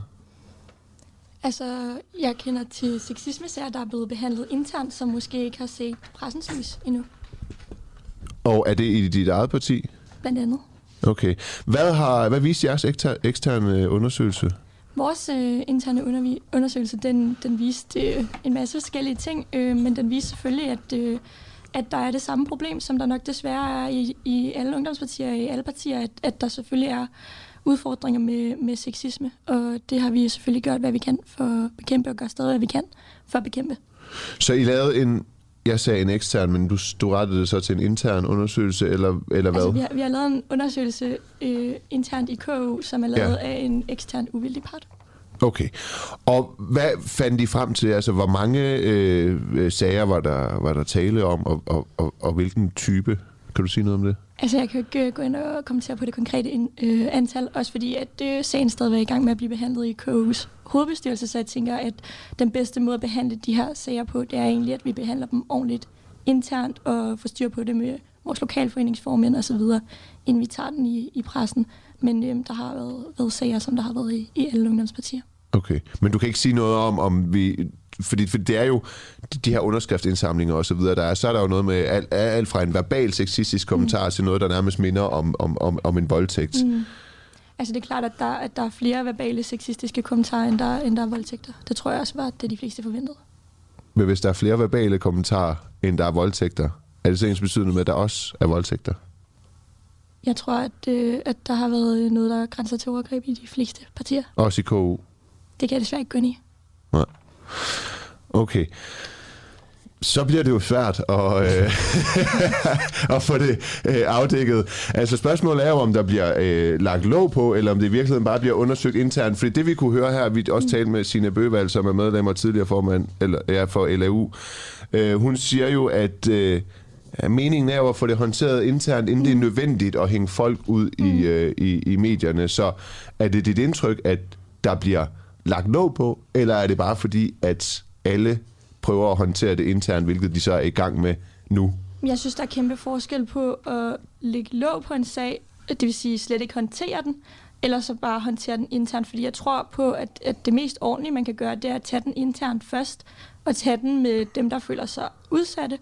Altså, jeg kender til sexisme-sager, der er blevet behandlet internt, som måske ikke har set pressens lys endnu. Og er det i dit eget parti? Blandt andet. Okay. Hvad, har, hvad viste jeres eksterne undersøgelse? Vores øh, interne undersøgelse, den, den viste øh, en masse forskellige ting, øh, men den viste selvfølgelig, at, øh, at der er det samme problem, som der nok desværre er i, i alle ungdomspartier, i alle partier, at, at der selvfølgelig er udfordringer med, med sexisme, og det har vi selvfølgelig gjort, hvad vi kan for at bekæmpe, og gøre stadig, hvad vi kan for at bekæmpe. Så I lavede en, jeg sagde en ekstern, men du, du rettede det så til en intern undersøgelse, eller, eller hvad? Altså, vi har, vi har lavet en undersøgelse øh, internt i KU, som er lavet ja. af en ekstern uvildig part. Okay. Og hvad fandt I frem til? Altså, hvor mange øh, sager var der, var der tale om, og, og, og, og hvilken type? Kan du sige noget om det? Altså, jeg kan jo ikke øh, gå ind og kommentere på det konkrete in, øh, antal, også fordi at øh, sagen stadig er i gang med at blive behandlet i KU's hovedbestyrelse, så jeg tænker, at den bedste måde at behandle de her sager på, det er egentlig, at vi behandler dem ordentligt internt og får styr på det med vores lokalforeningsformænd og så videre, inden vi tager den i, i pressen. Men øh, der har været, været sager, som der har været i, i alle ungdomspartier. Okay, men du kan ikke sige noget om, om vi fordi, fordi det er jo de her underskriftsindsamlinger og så videre, der er, så er der jo noget med alt, alt fra en verbal sexistisk kommentar mm. til noget, der nærmest minder om, om, om, om en voldtægt. Mm. Altså det er klart, at der, at der er flere verbale sexistiske kommentarer, end der, end der er voldtægter. Det tror jeg også var det, de fleste forventede. Men hvis der er flere verbale kommentarer, end der er voldtægter, er det så ens betydende med, at der også er voldtægter? Jeg tror, at, øh, at der har været noget, der grænser til overgreb i de fleste partier. Også i KU? Det kan jeg desværre ikke gå ind i. Nej. Okay. Så bliver det jo svært at, øh, at få det øh, afdækket. Altså spørgsmålet er jo, om der bliver øh, lagt låg på, eller om det i virkeligheden bare bliver undersøgt internt. Fordi det vi kunne høre her, vi også talte med Signe Bøvald, som er medlem og tidligere formand eller, ja, for LAU. Øh, hun siger jo, at, øh, meningen er jo at få det håndteret internt, inden mm. det er nødvendigt at hænge folk ud mm. i, øh, i, i medierne. Så er det dit indtryk, at der bliver lagt låg på, eller er det bare fordi, at alle prøver at håndtere det internt, hvilket de så er i gang med nu? Jeg synes, der er kæmpe forskel på at lægge låg på en sag, det vil sige slet ikke håndtere den, eller så bare håndtere den internt, fordi jeg tror på, at, at det mest ordentlige, man kan gøre, det er at tage den internt først, og tage den med dem, der føler sig udsatte,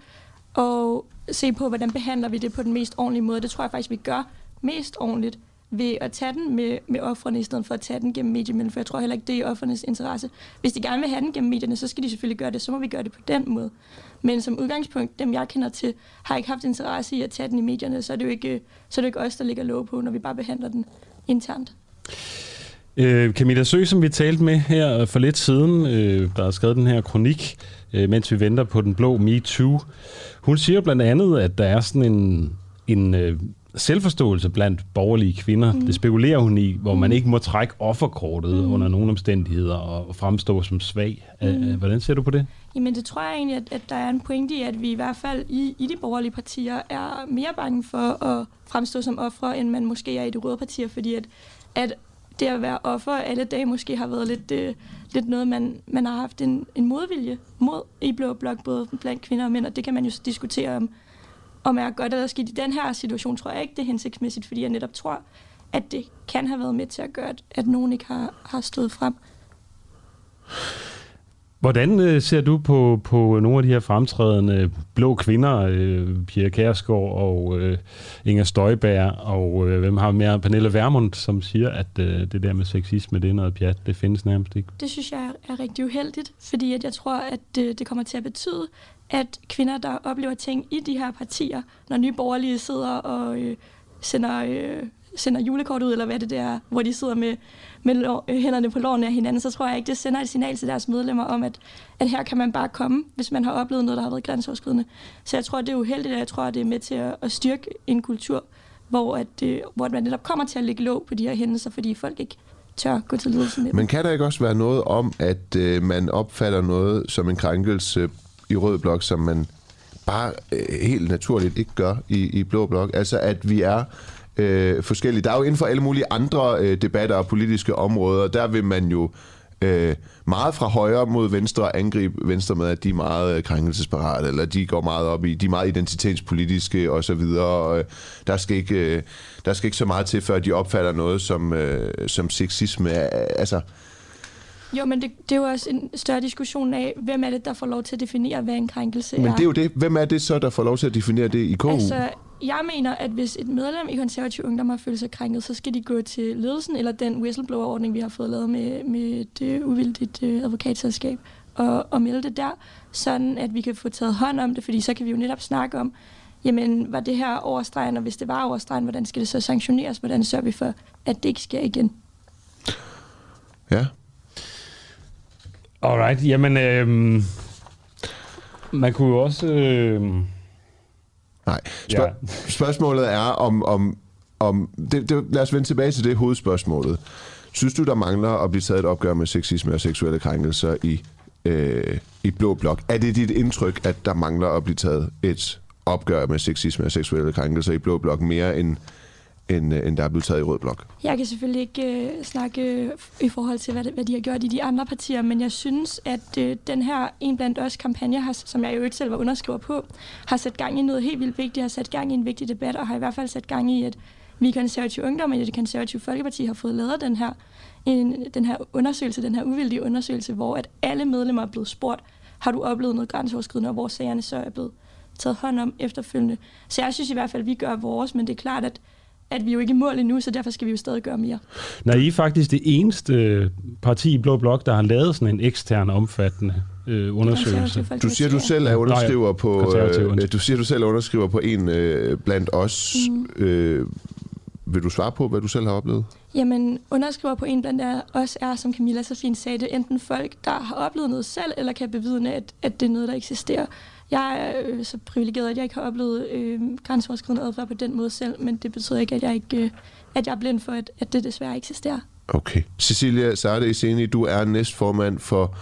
og se på, hvordan behandler vi det på den mest ordentlige måde. Det tror jeg faktisk, vi gør mest ordentligt ved at tage den med, med offrene, i stedet for at tage den gennem medierne, for jeg tror heller ikke, det er i offrenes interesse. Hvis de gerne vil have den gennem medierne, så skal de selvfølgelig gøre det, så må vi gøre det på den måde. Men som udgangspunkt, dem jeg kender til, har ikke haft interesse i at tage den i medierne, så er det jo ikke, så er det ikke os, der ligger lov på, når vi bare behandler den internt. Øh, Camilla Sø, som vi talte med her for lidt siden, øh, der har skrevet den her kronik, øh, mens vi venter på den blå MeToo. Hun siger blandt andet, at der er sådan en, en øh, selvforståelse blandt borgerlige kvinder. Mm. Det spekulerer hun i, hvor man ikke må trække offerkortet mm. under nogen omstændigheder og fremstå som svag. Mm. Hvordan ser du på det? Jamen det tror jeg egentlig, at, at der er en pointe i, at vi i hvert fald i, i de borgerlige partier er mere bange for at fremstå som ofre, end man måske er i de røde partier, fordi at, at det at være offer alle dage måske har været lidt, øh, lidt noget, man, man har haft en, en modvilje mod i Blå Blok, både blandt kvinder og mænd, og det kan man jo diskutere om, om er godt eller skidt. I den her situation tror jeg ikke, det er hensigtsmæssigt, fordi jeg netop tror, at det kan have været med til at gøre, at, at nogen ikke har, har stået frem. Hvordan øh, ser du på, på nogle af de her fremtrædende blå kvinder, øh, Pia Kærsgaard og øh, Inger Støjberg, og øh, hvem har mere, Pernille Vermund, som siger, at øh, det der med sexisme, det er noget pjat, det findes nærmest ikke? Det synes jeg er, rigtig uheldigt, fordi at jeg tror, at det kommer til at betyde, at kvinder, der oplever ting i de her partier, når nye borgerlige sidder og øh, sender, øh, sender julekort ud, eller hvad det der, hvor de sidder med, med lår, øh, hænderne på lårene af hinanden, så tror jeg ikke, det sender et signal til deres medlemmer om, at, at her kan man bare komme, hvis man har oplevet noget, der har været grænseoverskridende. Så jeg tror, det er uheldigt, og jeg tror, det er med til at, at styrke en kultur, hvor, at, øh, hvor man netop kommer til at lægge låg på de her hændelser, fordi folk ikke tør gå til ledelsen. Men kan der ikke også være noget om, at øh, man opfatter noget som en krænkelse i rød blok, som man bare øh, helt naturligt ikke gør i, i blå blok? Altså, at vi er øh, forskellige. Der er jo inden for alle mulige andre øh, debatter og politiske områder, der vil man jo øh, meget fra højre mod venstre angribe venstre med, at de er meget øh, krænkelsesparate, eller de går meget op i, de er meget identitetspolitiske og så videre. Og, øh, der, skal ikke, øh, der skal ikke så meget til, før de opfatter noget som, øh, som sexisme. Altså, jo, men det, det er jo også en større diskussion af, hvem er det, der får lov til at definere, hvad en krænkelse men er. Men det er jo det. Hvem er det så, der får lov til at definere det i KU? Altså, jeg mener, at hvis et medlem i konservativ ungdom har følt sig krænket, så skal de gå til ledelsen eller den whistleblower-ordning, vi har fået lavet med, med et uh, uvildigt uh, advokatselskab, og, og melde det der, sådan at vi kan få taget hånd om det, fordi så kan vi jo netop snakke om, jamen, var det her overstregen, og hvis det var overstregen, hvordan skal det så sanktioneres? Hvordan sørger vi for, at det ikke sker igen? Ja. Alright, jamen, øh, man kunne jo også... Øh, Nej. Spørg- ja. Spørgsmålet er, om... om, om det, det, lad os vende tilbage til det hovedspørgsmålet. Synes du, der mangler at blive taget et opgør med sexisme og seksuelle krænkelser i, øh, i Blå Blok? Er det dit indtryk, at der mangler at blive taget et opgør med sexisme og seksuelle krænkelser i Blå Blok mere end end, øh, end der er blevet taget i Rød Blok. Jeg kan selvfølgelig ikke øh, snakke øh, i forhold til, hvad, hvad de har gjort i de andre partier, men jeg synes, at øh, den her En blandt os kampagne, har, som jeg jo ikke selv var underskriver på, har sat gang i noget helt vildt vigtigt, har sat gang i en vigtig debat, og har i hvert fald sat gang i, at vi konservative ungdom i det konservative Folkeparti har fået lavet den her, en, den her undersøgelse, den her uvildige undersøgelse, hvor at alle medlemmer er blevet spurgt, har du oplevet noget grænseoverskridende, og hvor sagerne så er blevet taget hånd om efterfølgende. Så jeg synes i hvert fald, at vi gør vores, men det er klart, at at vi jo ikke er i mål endnu, så derfor skal vi jo stadig gøre mere. Nej, I er faktisk det eneste øh, parti i Blå Blok, der har lavet sådan en ekstern omfattende øh, undersøgelse. Du siger, du selv er underskriver på, øh, du siger, du selv er underskriver på en øh, blandt os. Mm. Øh, vil du svare på, hvad du selv har oplevet? Jamen, underskriver på en blandt os er, som Camilla så fint sagde det, enten folk, der har oplevet noget selv, eller kan bevidne, at, at det er noget, der eksisterer. Jeg er øh, så privilegeret, at jeg ikke har oplevet øh, grænseoverskridende adfærd på den måde selv, men det betyder ikke, at jeg ikke øh, at jeg er blind for, at, at det desværre eksisterer. Okay. Cecilia Sarte Iseni, du er næstformand for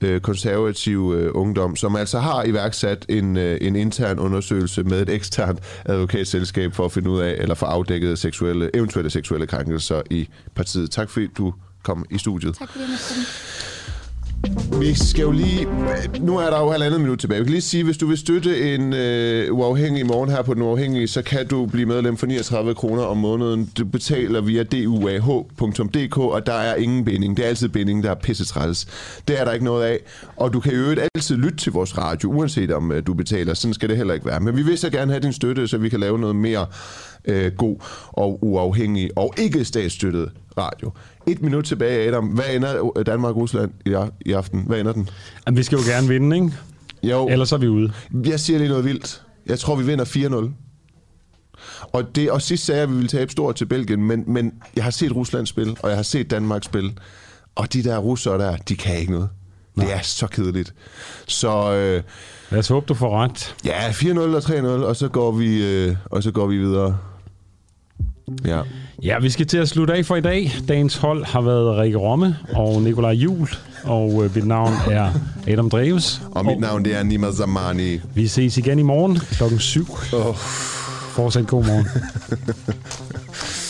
øh, konservative øh, ungdom, som altså har iværksat en, øh, en intern undersøgelse med et eksternt advokatselskab for at finde ud af, eller for afdækket seksuelle, eventuelle seksuelle krænkelser i partiet. Tak fordi du kom i studiet. Tak fordi du vi skal jo lige... Nu er der jo halvandet minut tilbage. Vi kan lige sige, hvis du vil støtte en øh, uafhængig morgen her på Den Uafhængige, så kan du blive medlem for 39 kroner om måneden. Du betaler via duah.dk, og der er ingen binding. Det er altid binding, der er pissetræls. Det er der ikke noget af. Og du kan jo øvrigt altid lytte til vores radio, uanset om øh, du betaler. Sådan skal det heller ikke være. Men vi vil så gerne have din støtte, så vi kan lave noget mere øh, god og uafhængig og ikke statsstøttet radio. Et minut tilbage, Adam. Hvad ender Danmark-Rusland i, i aften? Hvad ender den? Jamen, vi skal jo gerne vinde, ikke? Jo. Ellers er vi ude. Jeg siger lige noget vildt. Jeg tror, vi vinder 4-0. Og, det, og sidst sagde jeg, at vi ville tabe stort til Belgien, men, men jeg har set Rusland spille, og jeg har set Danmark spille. Og de der russere der, de kan ikke noget. Nej. Det er så kedeligt. Så... Øh, Lad os håbe, du får ret. Ja, 4-0 og 3-0, og så går vi, øh, og så går vi videre. Ja. Ja, vi skal til at slutte af for i dag. Dagens hold har været Rikke Romme og Nikolaj Jul, og øh, mit navn er Adam Dreves. Og mit navn det er Nima Zamani. Vi ses igen i morgen klokken 7. Oh. Fortsat god morgen.